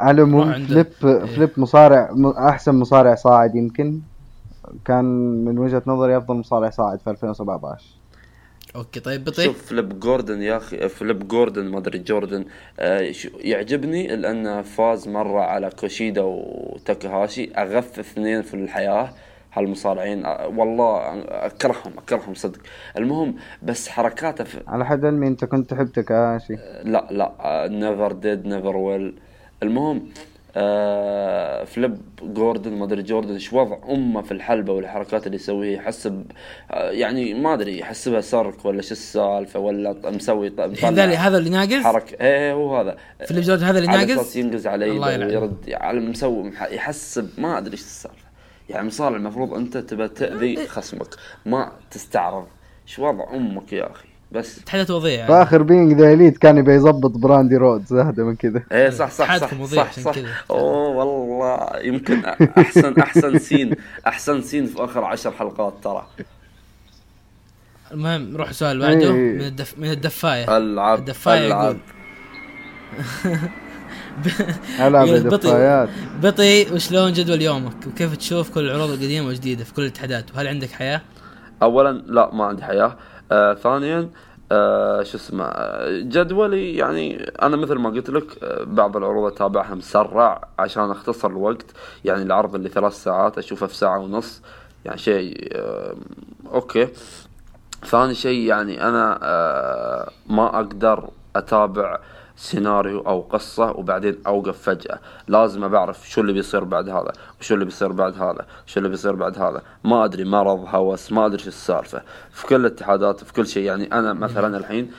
على العموم. فليب إيه. فليب مصارع أحسن مصارع صاعد يمكن. كان من وجهة نظري أفضل مصارع صاعد في 2017 okay طيب بطي شوف فليب جوردن يا أخي فليب جوردن ما أدري جوردن آه يعجبني لأنه فاز مرة على كوشيدا وتاكاهاشي اغث اثنين في الحياة هالمصارعين. آه، والله أكرههم أكرههم صدق. المهم بس حركاته في على حد علمي أنت كنت تحب تكاشي لا لا never did never will المهم آه Flip Gordon ما أدري جوردن إيش وضع أمه في الحلبة والحركات اللي يسويها يحسب آه يعني ما أدري يحسبها سرك ولا شو السالفة ولا مسوي مطلع هذا اللي هذا اللي ناقص؟ حركة. إيه هو هذا. Flip Gordon هذا اللي على ناقص؟ أساس ينقز على يده يلعنه. ويرد على مسوي يحسب ما أدري إيش السالفة. يعني مصارع المفروض أنت تبى تأذي خصمك ما تستعرض. إيش وضع أمك يا أخي؟ بس تحدث وضيع في يعني. اخر Being The Elite كان يبي يظبط براندي رودز اهدى من كذا إيه صح صح صح صح, عشان صح. كذا. أوه والله يمكن أحسن أحسن scene أحسن scene في آخر عشر حلقات ترى المهم نروح السؤال اللي بعده إيه. من الدف... من الدفاية العب الدفاية العب يقول ألعب بطي. بطي وشلون جدول يومك وكيف تشوف كل العروض القديمة والجديده في كل الاتحادات وهل عندك حياة؟ اولا لا ما عندي حياة آه ثانيا آه شو اسمه آه، جدولي يعني أنا مثل ما قلت لك آه بعض العروض أتابعها مسرع عشان أختصر الوقت. يعني العرض اللي ثلاث ساعات أشوفه في ساعة ونص يعني شيء آه أوكي. ثاني شيء يعني أنا آه ما أقدر أتابع سيناريو أو قصة وبعدين أوقف فجأة. لازم بعرف شو اللي بيصير بعد هذا وشو اللي بيصير بعد هذا شو اللي بيصير بعد هذا. ما أدري مرض هوس ما أدري شو السالفة. في كل الاتحادات في كل شيء. يعني أنا مثلا الحين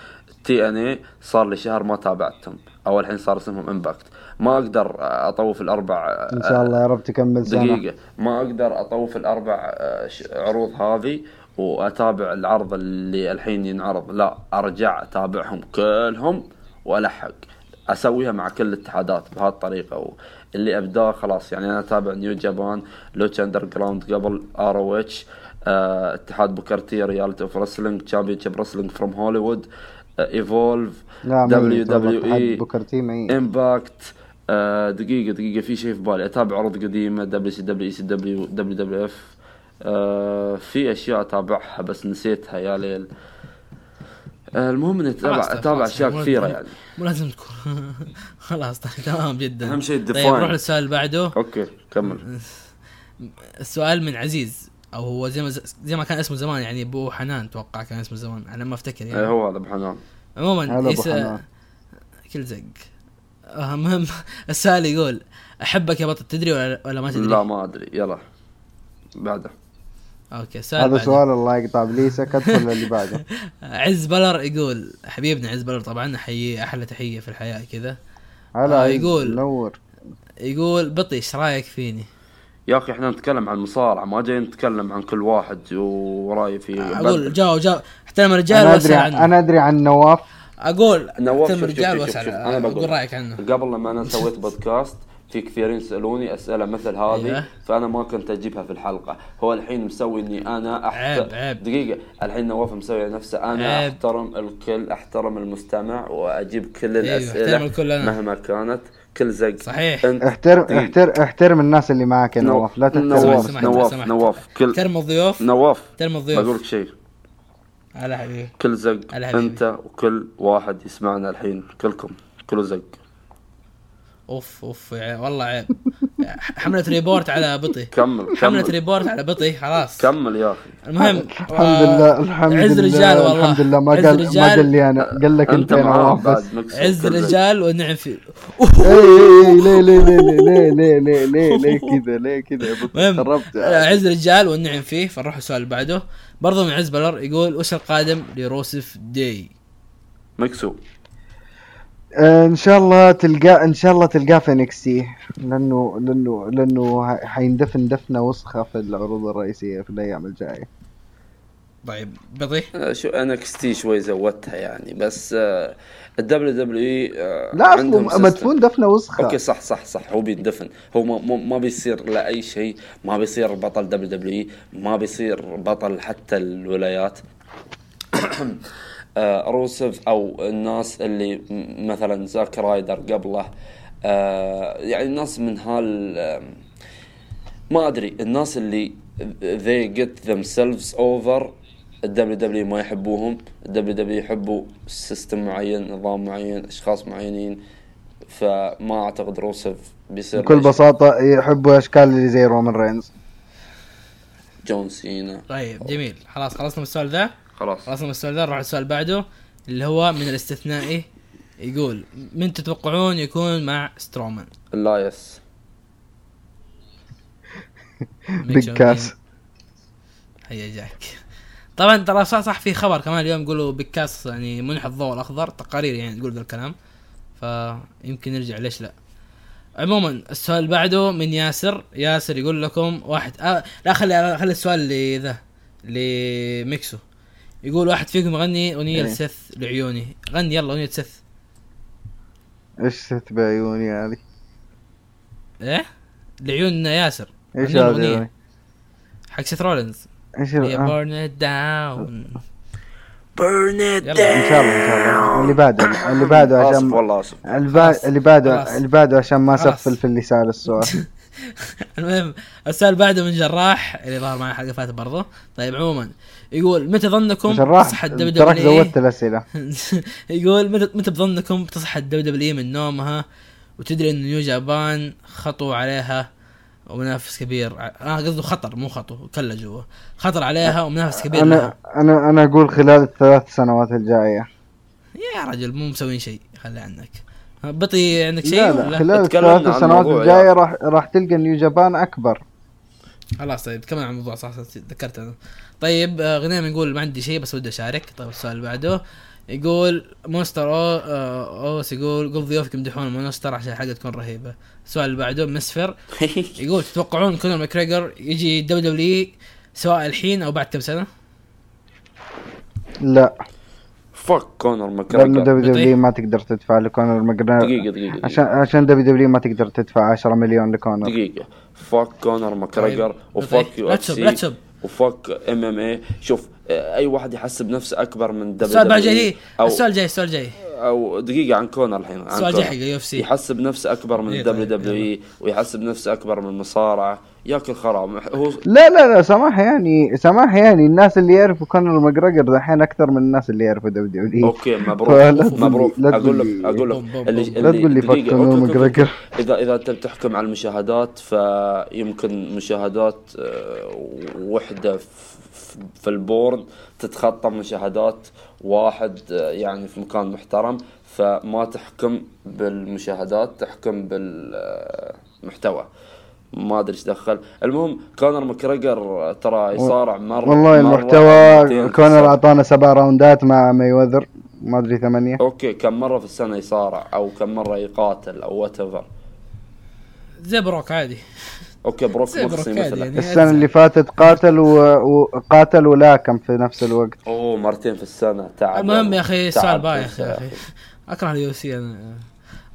TNA صار لي شهر ما تابعتهم. أو الحين صار اسمهم Impact ما أقدر أطوف الأربع إن شاء الله يا رب تكمل سنة. دقيقة. ما أقدر أطوف الأربع آه، عروض هذه وأتابع العرض اللي الحين ينعرض. لا أرجع أتابعهم كلهم. وألحق. أسويها مع كل الاتحادات بهالطريقة. و... اللي أبداه خلاص يعني أنا أتابع New Japan Lucha Underground قبل ROH اتحاد Booker T Reality of Wrestling Championship Wrestling from Hollywood Evolve WWE Impact دقيقة دقيقة في شيء في بالي. أتابع عروض قديمة دبليو سي دبليو اي سي دبليو دبليو دبليو اف في أشياء أتابعها بس نسيتها يا ليل. المهم اني اتابع اتابع أشياء مو- يعني. مو لازم تكون. خلاص طيب تمام جدا. أهم شيء طيب الدفاع. نروح للسؤال اللي بعده. أوكي كمل. السؤال من عزيز أو هو زي ما زي ما كان اسمه زمان يعني أبو حنان أتوقع كان اسمه زمان على ما أفتكر آه يعني هو هذا أبو حنان. عموما يس... كل زق. آه، المهم السؤال يقول أحبك يا بطل تدري ولا, ولا ما تدري؟ لا ما أدري. يلا بعده. أوكي السؤال هذا بعده. سؤال الله يقطع بليسك أدخل اللي بعده. عز بلر يقول حبيبنا عز بلر طبعا احييه أحلى تحية في الحياة كذا. هلا آه، يقول- منور. يقول بطي إيش رأيك فيني؟ يا أخي إحنا نتكلم عن المصارعة ما جاي نتكلم عن كل واحد ورأي في أقول جاوب جاوب. احترم الرجال أنا أدري واسال عن- عنه. أنا أدري عن نواف. أقول نواف احترم الرجال واسأل. أنا بقول رأيك عنه. قبل لما أنا سويت بودكاست في كثيرين سالوني أسئلة مثل هذه أيوة. فأنا ما كنت أجيبها في الحلقة هو الحين مسوي إني أنا أحت... عيب- عيب. دقيقة الحين نواف مسوي نفسه أنا عيب. أحترم الكل أحترم المستمع وأجيب كل أيوة، الأسئلة أحترم الكل أنا. مهما كانت كل زق صحيح. أنت احترم. احترم احترم الناس اللي معك يا نو- نواف لا تحترم نواف سمحت، نواف سمحت. نواف كل احترم الضيوف نواف احترم الضيوف بقول لك شيء هلا حبيبي كل زق. أنت وكل واحد يسمعنا الحين كلكم كله زق اوف اوف يا- والله عيب حمله report على بطي كمل حمله كمل report على بطي خلاص كمل يا أخي المهم الحمد لله الحمد عز لله الرجال والله الحمد لله ما عز قال ما. قال لي أنا قال لك انت عز. الرجال والنعم في اي اي اي ليه ليه ليه ليه ليه ليه ليه ليه كذا ليه كذا المهم خربت عز الرجال والنعم فيه فنروح السؤال اللي بعده برضه من عز بلر يقول وش القادم ل Rusev Day مكسو آه، إن شاء الله تلقاه إن شاء الله تلقاه في NXT لأنه لأنه لأنه حيندفن دفنة وسخة في العروض الرئيسية في الأيام الجاية. طيب بطي آه، شو NXT شوي زودتها يعني بس ال WWE لا اصله مدفون دفنة وسخة. أوكي صح صح صح هو بيندفن. هو ما, ما- بيصير لأي شيء ما بيصير بطل WWE ما بيصير بطل حتى الولايات. آه، روسف أو الناس اللي مثلا زاك رايدر قبله. آه، يعني الناس من هال ما أدري الناس اللي they get themselves over ال WW ما يحبوهم الدبليو دبليو يحبوا سيستم معين نظام معين أشخاص معينين فما أعتقد روسف بيصير بكل. بساطة يحبوا أشكال اللي زي رومان رينز. جون سينا. طيب جميل. خلاص خلصنا من السؤال ذا خلاص. خلصنا من السؤال ذا نروح السؤال اللي بعده اللي هو من الاستثنائي يقول من تتوقعون يكون مع سترومان؟ اللايس Big Cass هيا جاك. طبعا ترى صح صح في خبر كمان اليوم يقولوا Big Cass يعني منح الضوء الأخضر تقارير يعني تقول ذا الكلام. فيمكن نرجع ليش لا؟ عموما السؤال اللي بعده من ياسر. ياسر يقول لكم واحد آه لا خلي خلي السؤال اللي ذا لميكسو يقول واحد فيكم يغني أغنية إيه. لسيث لعيوني. غني يلا أغنية سيث إيش ست بعيوني هذه إيه؟ لعيون ياسر. إيش غني هذه؟ حق سيث رولينز. إيش هي burn it down. burn it يلا. إن شاء الله إن شاء الله. اللي بعده اللي بعده اسف عشان والله اسف اللي اللي بعده. اللي بعده عشان ما. أسفل في اللسان السؤال المهم السؤال بعده من جراح اللي ظهر معي حلقة فاتت برضه طيب عموما يقول متى ظنكم تصحى الدبليو تراك دبليو زودت الأسئلة. يقول متى متى بظنكم تصحى ال WW من نومها؟ وتدري إن New Japan خطوا عليها ومنافس كبير. آه قصده خطر مو خطو كله جوا. خطر عليها ومنافس كبير أنا لها أنا أنا أقول خلال الثلاث سنوات الجاية. يا رجل مو مسوين شيء خلي عنك. بطي عندك شيء؟ لا لا خلال الثلاث سنوات الجاية راح راح تلقى New Japan أكبر. خلاص طيب كمان عن الموضوع صح صح تذكرت أنا. طيب آه، غنيم يقول ما عندي شيء بس ودي أشارك. طيب السؤال اللي بعده. يقول Monster أو آه، أوس يقول قل ضيوفك يمدحون Monster عشان الحلقة تكون رهيبة. السؤال اللي بعده مسفر. يقول تتوقعون كونر ماكريجر يجي دبليو دبليو سواء الحين أو بعد كم سنة؟ لا. فك كونر لأنه ماكريجر دبليو بطيء. دبليو ما تقدر تدفع لكونر ماجريجر دقيقة دقيقة عشان دقيقة. عشان دبليو دبليو ما تقدر تدفع 10 مليون لكونر. دقيقة. فك كونر ماكريجر طيب. وفك يو لا إف تسب لا تسب. وفك ام ام اي شوف أي واحد يحسب نفسه أكبر من دبليو السؤال بعد جاي. دبليو السؤال جاي السؤال جاي. أو دقيقة عن كونر الحين عن السؤال جاي حق. يو اف سي يحسب نفسه أكبر من طيب، دبليو اي ويحسب نفسه أكبر من المصارعة ياكل خرا. هو لا لا لا سماح يعني سماح يعني الناس اللي يعرفوا كونر ماجريجر دحين أكثر من الناس اللي يعرفوا دبليو دبليو أوكي مبروك. مبروك. أقول لك أقول لك. لا تقول لي دقيقة، فك كونر. ماجريجر إذا إذا أنت بتحكم على المشاهدات فيمكن مشاهدات آه، وحدة في- في ال porn تتخطى مشاهدات واحد آه، يعني في مكان محترم. فما تحكم بالمشاهدات تحكم بالمحتوى ما أدري إيش دخل. المهم كونر ماكريجر ترى يصارع مرة والله مرة المحتوى كونر السنة. أعطانا سبع راوندات مع ماي ما أدري ثمانية. okay كم مرة في السنة يصارع أو كم مرة يقاتل أو whatever زي بروك عادي. okay بروك مخصي مثلا. يعني. السنة اللي فاتت قاتل و- وقاتل ولاكم في نفس الوقت. أوه مرتين في السنة. تعب. المهم يا أخي السؤال بايخ يا أخي. أكره ال UFC أنا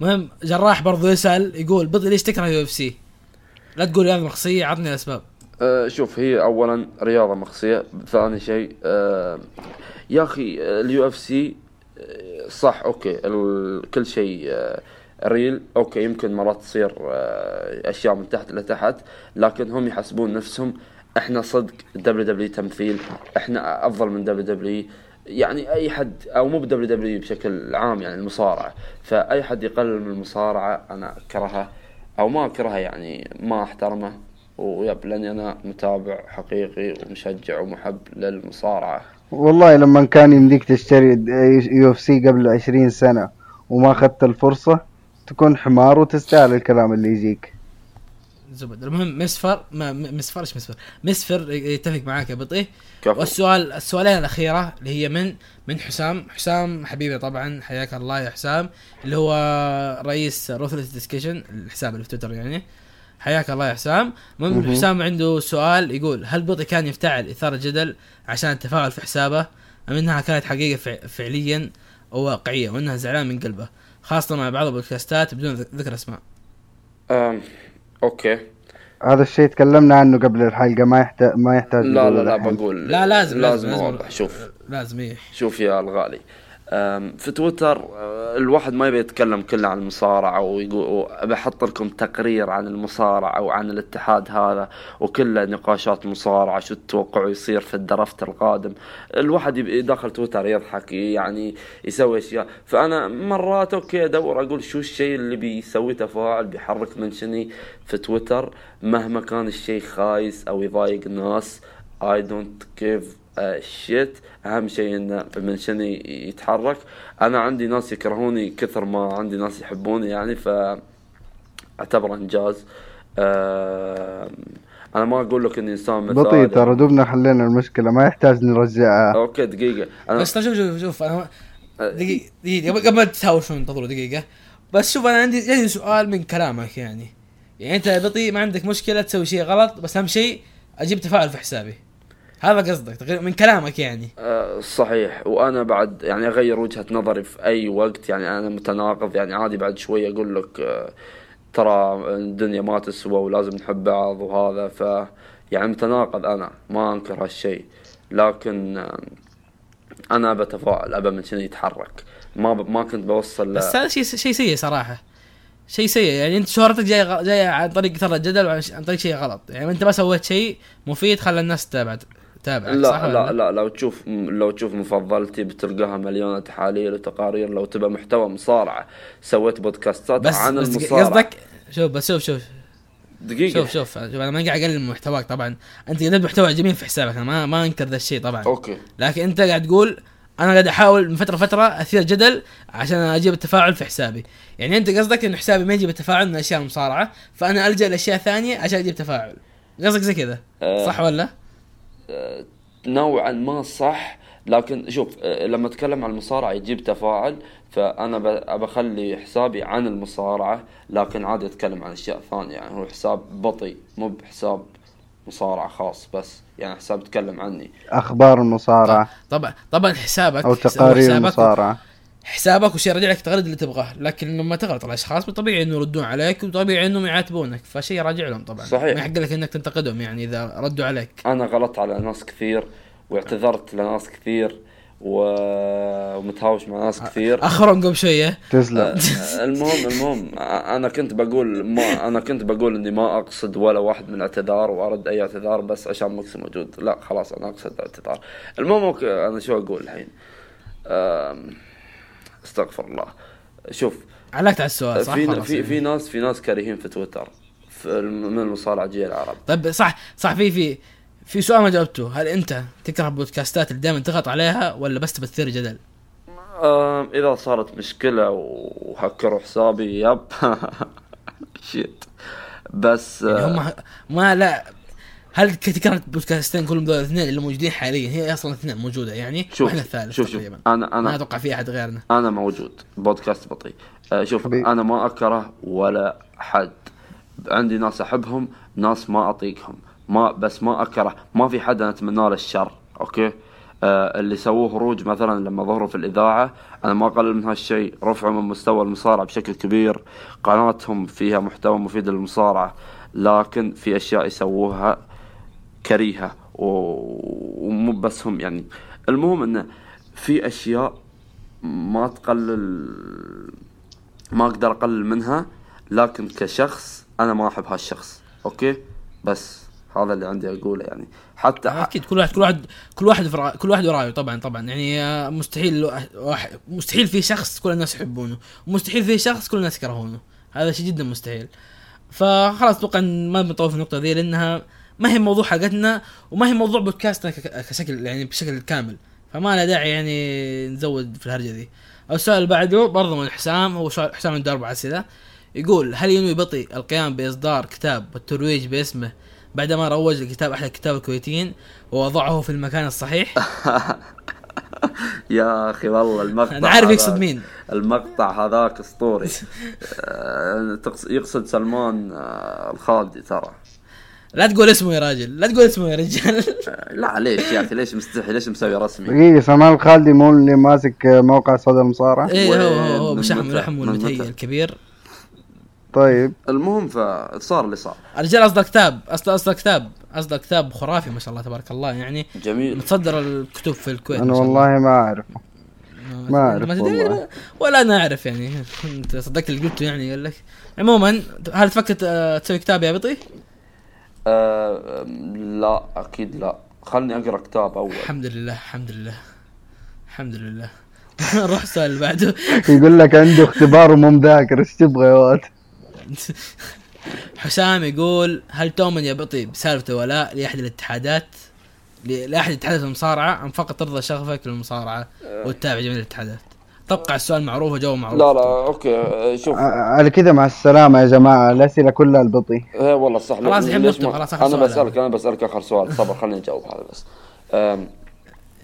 المهم جراح برضو يسأل يقول بطل ليش تكره ال UFC؟ لا تقول رياضة مخصية عطني الأسباب. أه شوف هي اولا رياضة مخصية ثاني شيء أه يا أخي ال UFC صح okay كل شيء أه real okay يمكن مرات تصير أه أشياء من تحت لتحت لكن هم يحسبون نفسهم إحنا صدق WWE تمثيل إحنا أفضل من WWE يعني أي حد أو مو ب WWE بشكل عام يعني المصارعة. فأي حد يقلل من المصارعة أنا أكرهه. أو ما أكرهه يعني ما أحترمه. yep لأني أنا متابع حقيقي ومشجع ومحب للمصارعة. والله لما كان يمديك تشتري UFC قبل عشرين سنة وما أخذت الفرصة تكون حمار وتستاهل الكلام اللي يجيك. زبد. المهم مسفر ما مسفر إيش مسفر؟ مسفر يتفق معاك يا بطيء والسؤال السؤالين الأخيرة اللي هي من؟ من حسام. حسام حبيبي طبعا حياك الله يا حسام اللي هو رئيس روثلس ديسكشن الحساب اللي في تويتر يعني. حياك الله يا حسام. المهم مهم. حسام عنده سؤال يقول هل بطي كان يفتعل إثارة جدل عشان التفاعل في حسابه؟ أم إنها كانت حقيقة فع- فعليا وواقعيه وإنها زعلان من قلبه خاصة مع بعض البودكاستات بدون ذك- ذكر أسماء. أوكي. هذا الشيء تكلمنا عنه قبل الحلقة ما يحتاج ما يحتاج لا لا لا. بقول لا لازم لازم لازم اوضح شوف. لازم إيه. شوف يا الغالي. في تويتر أه، الواحد ما يبي يتكلم كله عن المصارعة ويقول لكم تقرير عن المصارعة أو عن الاتحاد هذا وكله نقاشات مصارعة شو تتوقعوا يصير في الدرافت القادم. الواحد يبي داخل تويتر يضحك يعني يسوي أشياء. فأنا مرات أوكي أدور أقول شو الشيء اللي بيسوي تفاعل بيحرك منشني في تويتر. مهما كان الشيء خايس أو يضايق الناس I don't give a shit أهم شيء انه منشني يتحرك. أنا عندي ناس يكرهوني كثر ما عندي ناس يحبوني يعني ف اعتبره إنجاز. آم، أنا ما أقول لك اني إنسان مثالي. بطيء ترى دوبنا حلينا المشكلة ما يحتاج نرجعها أوكي دقيقة. أنا بس شوف شوف شوف أنا دقيقة دقيقة قبل- قبل ما تتهاوشون انتظروا دقيقة. بس شوف أنا عندي عندي سؤال من كلامك يعني. يعني أنت يا بطيء ما عندك مشكلة تسوي شيء غلط بس أهم شيء أجيب تفاعل في حسابي. هذا قصدك تقريبا من كلامك يعني. آه، صحيح. وأنا بعد يعني أغير وجهة نظري في أي وقت يعني أنا متناقض يعني عادي بعد شوي أقول لك آه، ترى الدنيا ما تسوى ولازم نحب بعض وهذا ف يعني متناقض أنا ما أنكر هالشيء. لكن آه، أنا بتفاعل أبى من شنو يتحرك. ما ب... ما كنت بوصل ل... بس هذا شيء شيء سيء صراحة. شيء سيء يعني أنت شهرتك جاية جاية عن طريق ترى الجدل وعن عن طريق شيء غلط. يعني أنت ما سويت شيء مفيد خلى الناس تتابع تتابعك صح لا ولا لا لا؟ لو تشوف لو تشوف مفضلتي بتلقاها مليونة تحاليل وتقارير لو تبى محتوى مصارعة سويت بودكاستات بس, عن بس المصارعة. قصدك شوف بس شوف شوف. دقيقة. شوف شوف. شوف أنا ما قاعد أقلل من محتواك طبعا. أنت قدمت محتوى جميل في حسابك أنا ما ما أنكر ذا الشيء طبعا. okay. لكن أنت قاعد تقول أنا قاعد أحاول من فترة فتره أثير جدل عشان أجيب التفاعل في حسابي. يعني أنت قصدك انه حسابي ما يجيب التفاعل من أشياء المصارعه فأنا ألجأ لأشياء ثانية عشان أجيب تفاعل. قصدك زي كذا آه. صح ولا؟ نوعا ما صح لكن شوف آه، لما أتكلم عن المصارعة يجيب تفاعل فأنا ب- بخلي حسابي عن المصارعة لكن عادي أتكلم عن أشياء ثانية يعني هو حساب بطيء مو بحساب مصارعة خاص بس يعني حساب يتكلم عني. أخبار المصارعة. طبعا طبعا حسابك أو تقارير حسابك المصارعة. حسابك وش يرجع لك تغرد اللي تبغاه لكن لما تغلط الاشخاص طبيعي إنه يردون عليك وطبيعي انهم يعاتبونك فشيء راجع لهم طبعا. صحيح. ما يحق لك إنك تنتقدهم يعني إذا ردوا عليك. أنا غلطت على ناس كثير واعتذرت لناس كثير و- ومتهاوش مع ناس كثير. أخرهم قبل شوية. تسلم. آه، المهم المهم أنا كنت بقول ما أنا كنت بقول إني ما أقصد ولا واحد من الاعتذار وأرد أي اعتذار بس عشان مكسي موجود. لا خلاص أنا أقصد الاعتذار. المهم أنا شو أقول الحين؟ آم، استغفر الله. شوف علقت على السؤال صح؟ في في. في ناس في ناس كارهين في تويتر في من المصارعه جيل العرب. طيب صح صح في في في سؤال ما جاوبته. هل انت تكره البودكاستات اللي دائما تضغط عليها ولا بس بتثير جدل؟ إذا صارت مشكلة وهكروا حسابي يب. شيت بس يعني آه، هم ما لا هل تكره البودكاستين كلهم دول الاثنين اللي موجودين حاليا؟ هي أصلا اثنين موجودة يعني؟ شوف وإحنا الثالث شوف شوف. تقريبا. أنا ما أنا أتوقع في أحد غيرنا. أنا موجود. بودكاست بطيء. آه، شوف حبيبي. أنا ما أكره ولا حد. عندي ناس أحبهم ناس ما أطيقهم. ما بس ما أكره. ما في حد أنا اتمنى له الشر أوكي؟ آه اللي سووه هروج مثلا لما ظهروا في الإذاعة أنا ما أقلل من هالشيء. رفعوا من مستوى المصارعة بشكل كبير. قناتهم فيها محتوى مفيد للمصارعة لكن في أشياء يسووها كريهة ومو بس هم يعني. المهم انه في أشياء ما تقلل ما أقدر أقلل منها لكن كشخص أنا ما أحب هالشخص. أوكي؟ بس هذا اللي عندي أقوله يعني. حتى أكيد كل واحد كل واحد كل واحد كل واحد ورايه طبعا طبعا. يعني آه، مستحيل واحد مستحيل في شخص كل الناس يحبونه. ومستحيل في شخص كل الناس يكرهونه. هذا شيء جدا مستحيل. فخلاص أتوقع ما بنطول في النقطة ذي لأنها ما هي موضوع حلقتنا وما هي موضوع بودكاستنا كشكل يعني بشكل كامل. فما له داعي يعني نزود في الهرجة ذي. السؤال اللي بعده برضه من حسام هو حسام عنده أربع أسئلة. يقول هل ينوي بطي القيام بإصدار كتاب والترويج باسمه بعدما روج لكتاب أحد الكتاب الكويتيين ووضعه في المكان الصحيح؟ يا أخي والله المقطع أنا عارف يقصد مين. المقطع هذاك أسطوري. آه، يقصد سلمان آه، الخالدي ترى. لا تقول اسمه يا راجل لا تقول اسمه يا رجال. لا ليش يا أخي؟ ليش مستحي ليش مسوي رسمي؟ دقيقة سلمان الخالدي مو اللي ماسك موقع صدى المصارعة؟ إيه هو هو بشحم من والمتهيئ متى؟ الكبير. طيب. المهم فصار اللي صار. الرجال اصدر كتاب اصدر اصدر كتاب اصدر كتاب خرافي ما شاء الله تبارك الله يعني جميل. متصدر الكتب في الكويت أنا. والله ما اعرف ما أعرف تدري والله. ولا أنا أعرف يعني. أنت صدقت اللي قلته يعني قال لك. عموما هل تفكر تسوي كتاب يا بطي؟ آه لا أكيد لا. خلني أقرأ كتاب أول. الحمد لله الحمد لله الحمد لله. نروح السؤال اللي بعده. يقول لك عنده اختبار ومو مذاكر إيش تبغى يا ولد حسام يقول هل تؤمن يا بطي بسالفة ولاء لأحد الاتحادات؟ لأحد اتحادات المصارعة أم فقط ترضى شغفك للمصارعة وتتابع جميع الاتحادات؟ أتوقع السؤال معروف وجواب معروف. لا لا okay شوف. على كذا مع السلامة يا جماعة الأسئلة كلها البطي إيه والله صح. خلاص الحين نختم، خلاص أنا سؤال. بسألك أنا بسألك آخر سؤال. صبر خليني أجاوب هذا بس.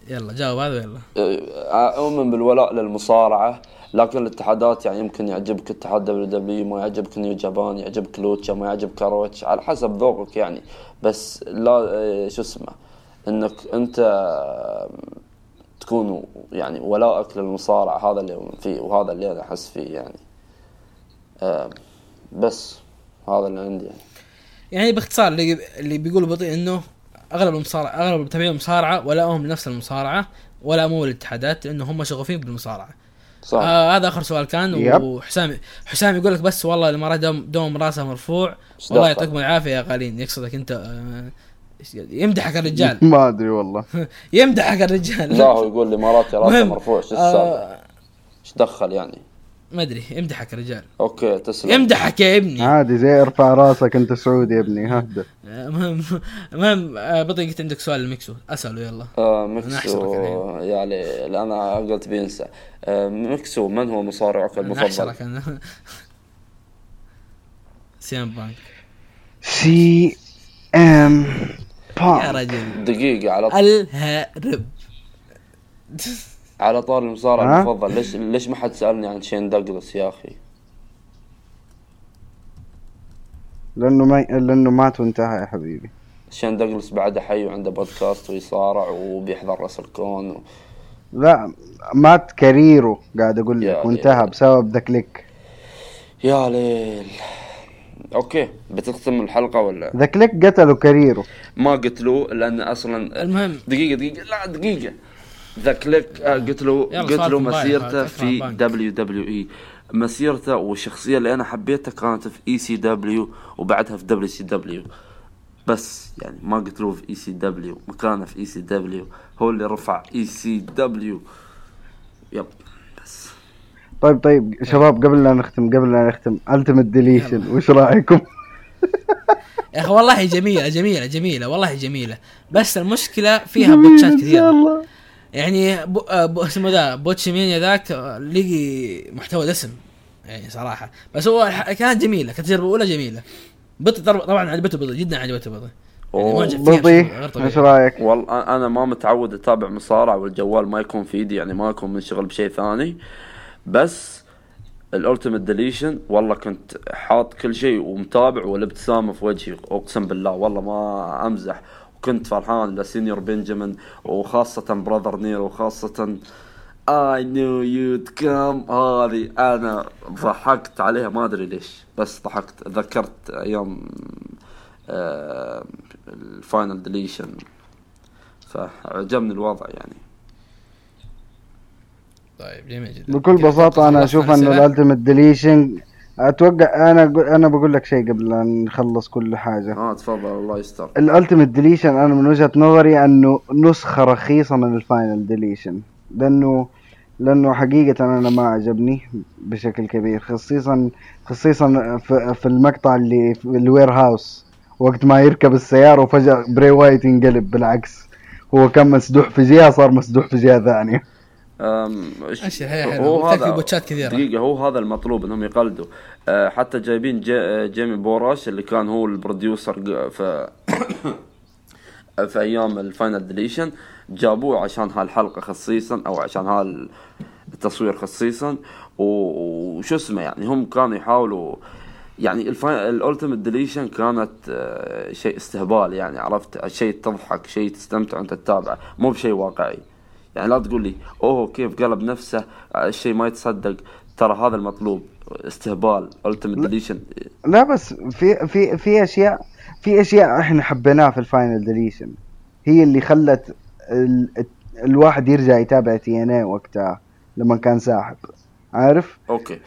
يلا جاوب هذا يلا آه، أؤمن بالولاء للمصارعة لكن الاتحادات يعني يمكن يعجبك اتحاد WWE ما يعجبك New Japan يعجبك Lucha ما يعجبك ROH على حسب ذوقك يعني. بس لا آه، شو اسمه إنك أنت تكون يعني ولائك للمصارعه هذا اللي فيه وهذا اللي أنا أحس فيه يعني آه، بس هذا اللي عندي يعني. يعني باختصار اللي اللي بيقول بطيء إنه أغلب المصارعه أغلب متابعين المصارعة ولاهم لنفس المصارعة ولا مو الاتحادات لأنه هم شغوفين بالمصارعة صح آه هذا آخر سؤال كان يب. وحسام حسام يقول لك بس والله الامارات دوم, دوم راسه مرفوع والله؟ يعطيكم العافية يا غالين يقصدك أنت آه يمدحك الرجال. ما أدري والله. يمدحك الرجال. لا هو يقول الاماراتي راسه. مرفوع شو السالفة؟ آه إيش دخل يعني؟ ما أدري يمدحك الرجال. okay تسلم. يمدحك يا ابني. عادي زي ارفع راسك انت سعودي يا ابني ههدى آه، المهم المهم آه بطي قلت عندك سؤال لميكسو أسأله يلا. آه أنا الحين. يعني أنا قلت بينسى. آه ميكسو من هو مصارعك أنا المفضل؟ احشرك أنا. سيام بانك. سي إم يا رجل. دقيقة على الهرب. على طار المصارع؟ المفضل. ليش ليش ما حد سألني عن شين دوغلاس يا أخي؟ لأنه ما لأنه مات وانتهى يا حبيبي. شين دوغلاس بعده حي وعنده بودكاست ويصارع وبيحضر WrestleCon. و... لا مات career ه قاعد أقول يا لك وانتهى. بسبب The Kliq يا ليل. okay بتختم الحلقة ولا؟ The Kliq قتلوا career ه ما قلت له لأن أصلا المهم. دقيقة دقيقة لا دقيقة. The Kliq آه، سؤالكم بايخ، مسيرته في. WWE. مسيرته والشخصية اللي أنا حبيتها كانت في ECW وبعدها في WCW. بس يعني ما قلت له في ECW مكانه في ECW. هو اللي رفع إي سي دبليو. يب بس. طيب طيب شباب قبل لا نختم قبل لا نختم Ultimate Deletion وش رأيكم؟ يا أخي والله جميلة جميلة جميلة والله جميلة. بس المشكلة فيها بوتشات كثيرة. يعني بو آه، بو اسمه ذا Botchamania ذاك آه، لقي محتوى دسم. يعني صراحة. بس هو كانت جميلة كانت تجربه أولى جميلة. بطي طبعا عجبته بطي جدا عجبته بطي يعني بطي. إيش رأيك؟ والله أنا ما متعود أتابع مصارعة والجوال ما يكون في إيدي يعني ما أكون منشغل بشيء ثاني. بس ال Ultimate Deletion والله كنت حاط كل شيء ومتابع والابتسامة في وجهي أقسم بالله والله ما أمزح. وكنت فرحان ل Señor Benjamin وخاصة Brother Nero وخاصة I knew you'd come. هذه أنا ضحكت عليها ما أدري ليش بس ضحكت. ذكرت أيام آه ال Final Deletion فعجبني الوضع يعني. طيب جميل جدا. بكل أنا خلصنا أشوف الأسئلة. أنه ال Ultimate Deletion أتوقع أنا أنا بقول لك شيء قبل ان نخلص كل حاجة. آه تفضل الله يستر. ال Ultimate Deletion أنا من وجهة نظري أنه نسخة رخيصة من ال Final Deletion لأنه لأنه حقيقة أنا ما عجبني بشكل كبير خصيصا خصيصا في, في المقطع اللي في ال warehouse وقت ما يركب السيارة وفجأة Bray Wyatt ينقلب بالعكس هو كان مسدوح في جهة صار مسدوح في جهة ثانية. أم، أشياء هو هذا بوتشات كثيرة. دقيقة هو هذا المطلوب إنهم يقلدوا. أه، حتى جايبين جي أه، جيمي بوراش اللي كان هو ال producer في في أيام ال Final Deletion جابوه عشان هالحلقة خصيصا أو عشان هالتصوير خصيصا وشو اسمه يعني هم كانوا يحاولوا يعني ال Ultimate Deletion كانت أه، شيء استهبال يعني عرفت؟ شيء تضحك شيء تستمتع وأنت تتابعه مو بشيء واقعي. يعني لا تقول لي أوه كيف قلب نفسه؟ الشيء ما يتصدق. ترى هذا المطلوب استهبال Ultimate Deletion لا بس في في في أشياء في أشياء إحنا حبيناها في ال Final Deletion هي اللي خلت ال ال الواحد يرجع يتابع TNA وقتها لما كان ساحب عارف؟ أوكي.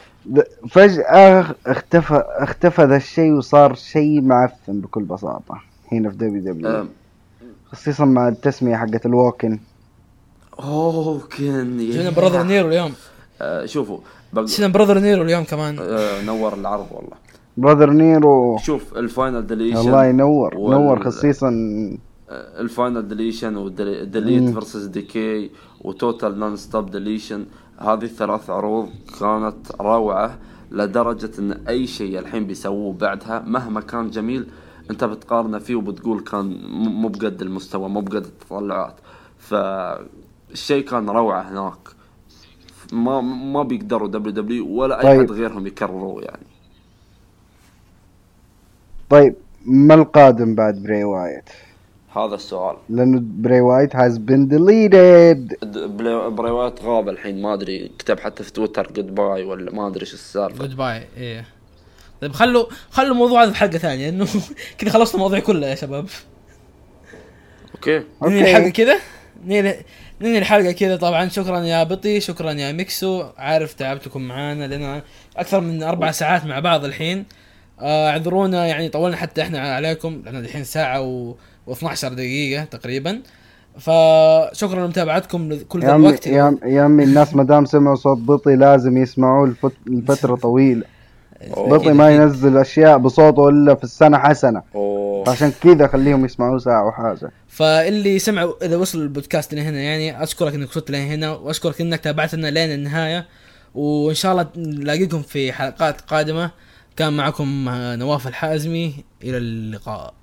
فجأة اختفى اختفى ذا الشيء وصار شيء معفن بكل بساطة. هنا في WW أم، خصيصا مع التسمية حقت ال Woken. اوه كان جينا Brother Nero اليوم. آه شوفوا. جينا Brother Nero اليوم كمان. آه نور العرض والله. Brother Nero. شوف ال Final Deletion الله ينور وال- نور خصيصا. ال Final Deletion و Delete. versus Decay و Total Nonstop Deletion هذه الثلاث عروض كانت روعة لدرجة إن أي شيء الحين بيسووه بعدها مهما كان جميل أنت بتقارنه فيه وبتقول كان مو بقد المستوى مو بقد التطلعات. فالشيء كان روعة هناك. ما ما بيقدروا WW ولا أي طيب. حد غيرهم يكرروه يعني. طيب ما القادم بعد Bray Wyatt؟ هذا السؤال. لأنه Bray Wyatt has been deleted. د- بلا- Bray Wyatt غاب الحين ما أدري كتب حتى في تويتر goodbye ولا ما أدري إيش السالفة. goodbye إيه. طيب خلوا خلوا الموضوع هذا في حلقة ثانية إنه كذا خلصنا الموضوع كله يا شباب. أوكي. ننهي أوكي. الحلقة كذا ننهي الحلقة كذا. طبعا شكرا يا بطي شكرا يا ميكسو. عارف تعبتكم معانا لنا أكثر من أربع ساعات مع بعض الحين. آه، اعذرونا يعني طولنا حتى إحنا عليكم لأن الحين ساعة و... و12 دقيقة تقريبا. فشكرا لمتابعتكم كل ذا الوقت يا يا عمي الناس ما دام سمعوا صوت بطي لازم يسمعوه لفت- لفتره طويلة. بطي ما ينزل أشياء بصوته إلا في السنة حسنة. عشان كذا خليهم يسمعوه ساعة وحاجة. فاللي سمعوا إذا وصل البودكاست لهنا يعني أشكرك إنك وصلت لهنا وأشكرك إنك تابعتنا لين النهاية. وإن شاء الله نلاقيكم في حلقات قادمة. كان معكم نواف الحازمي إلى اللقاء.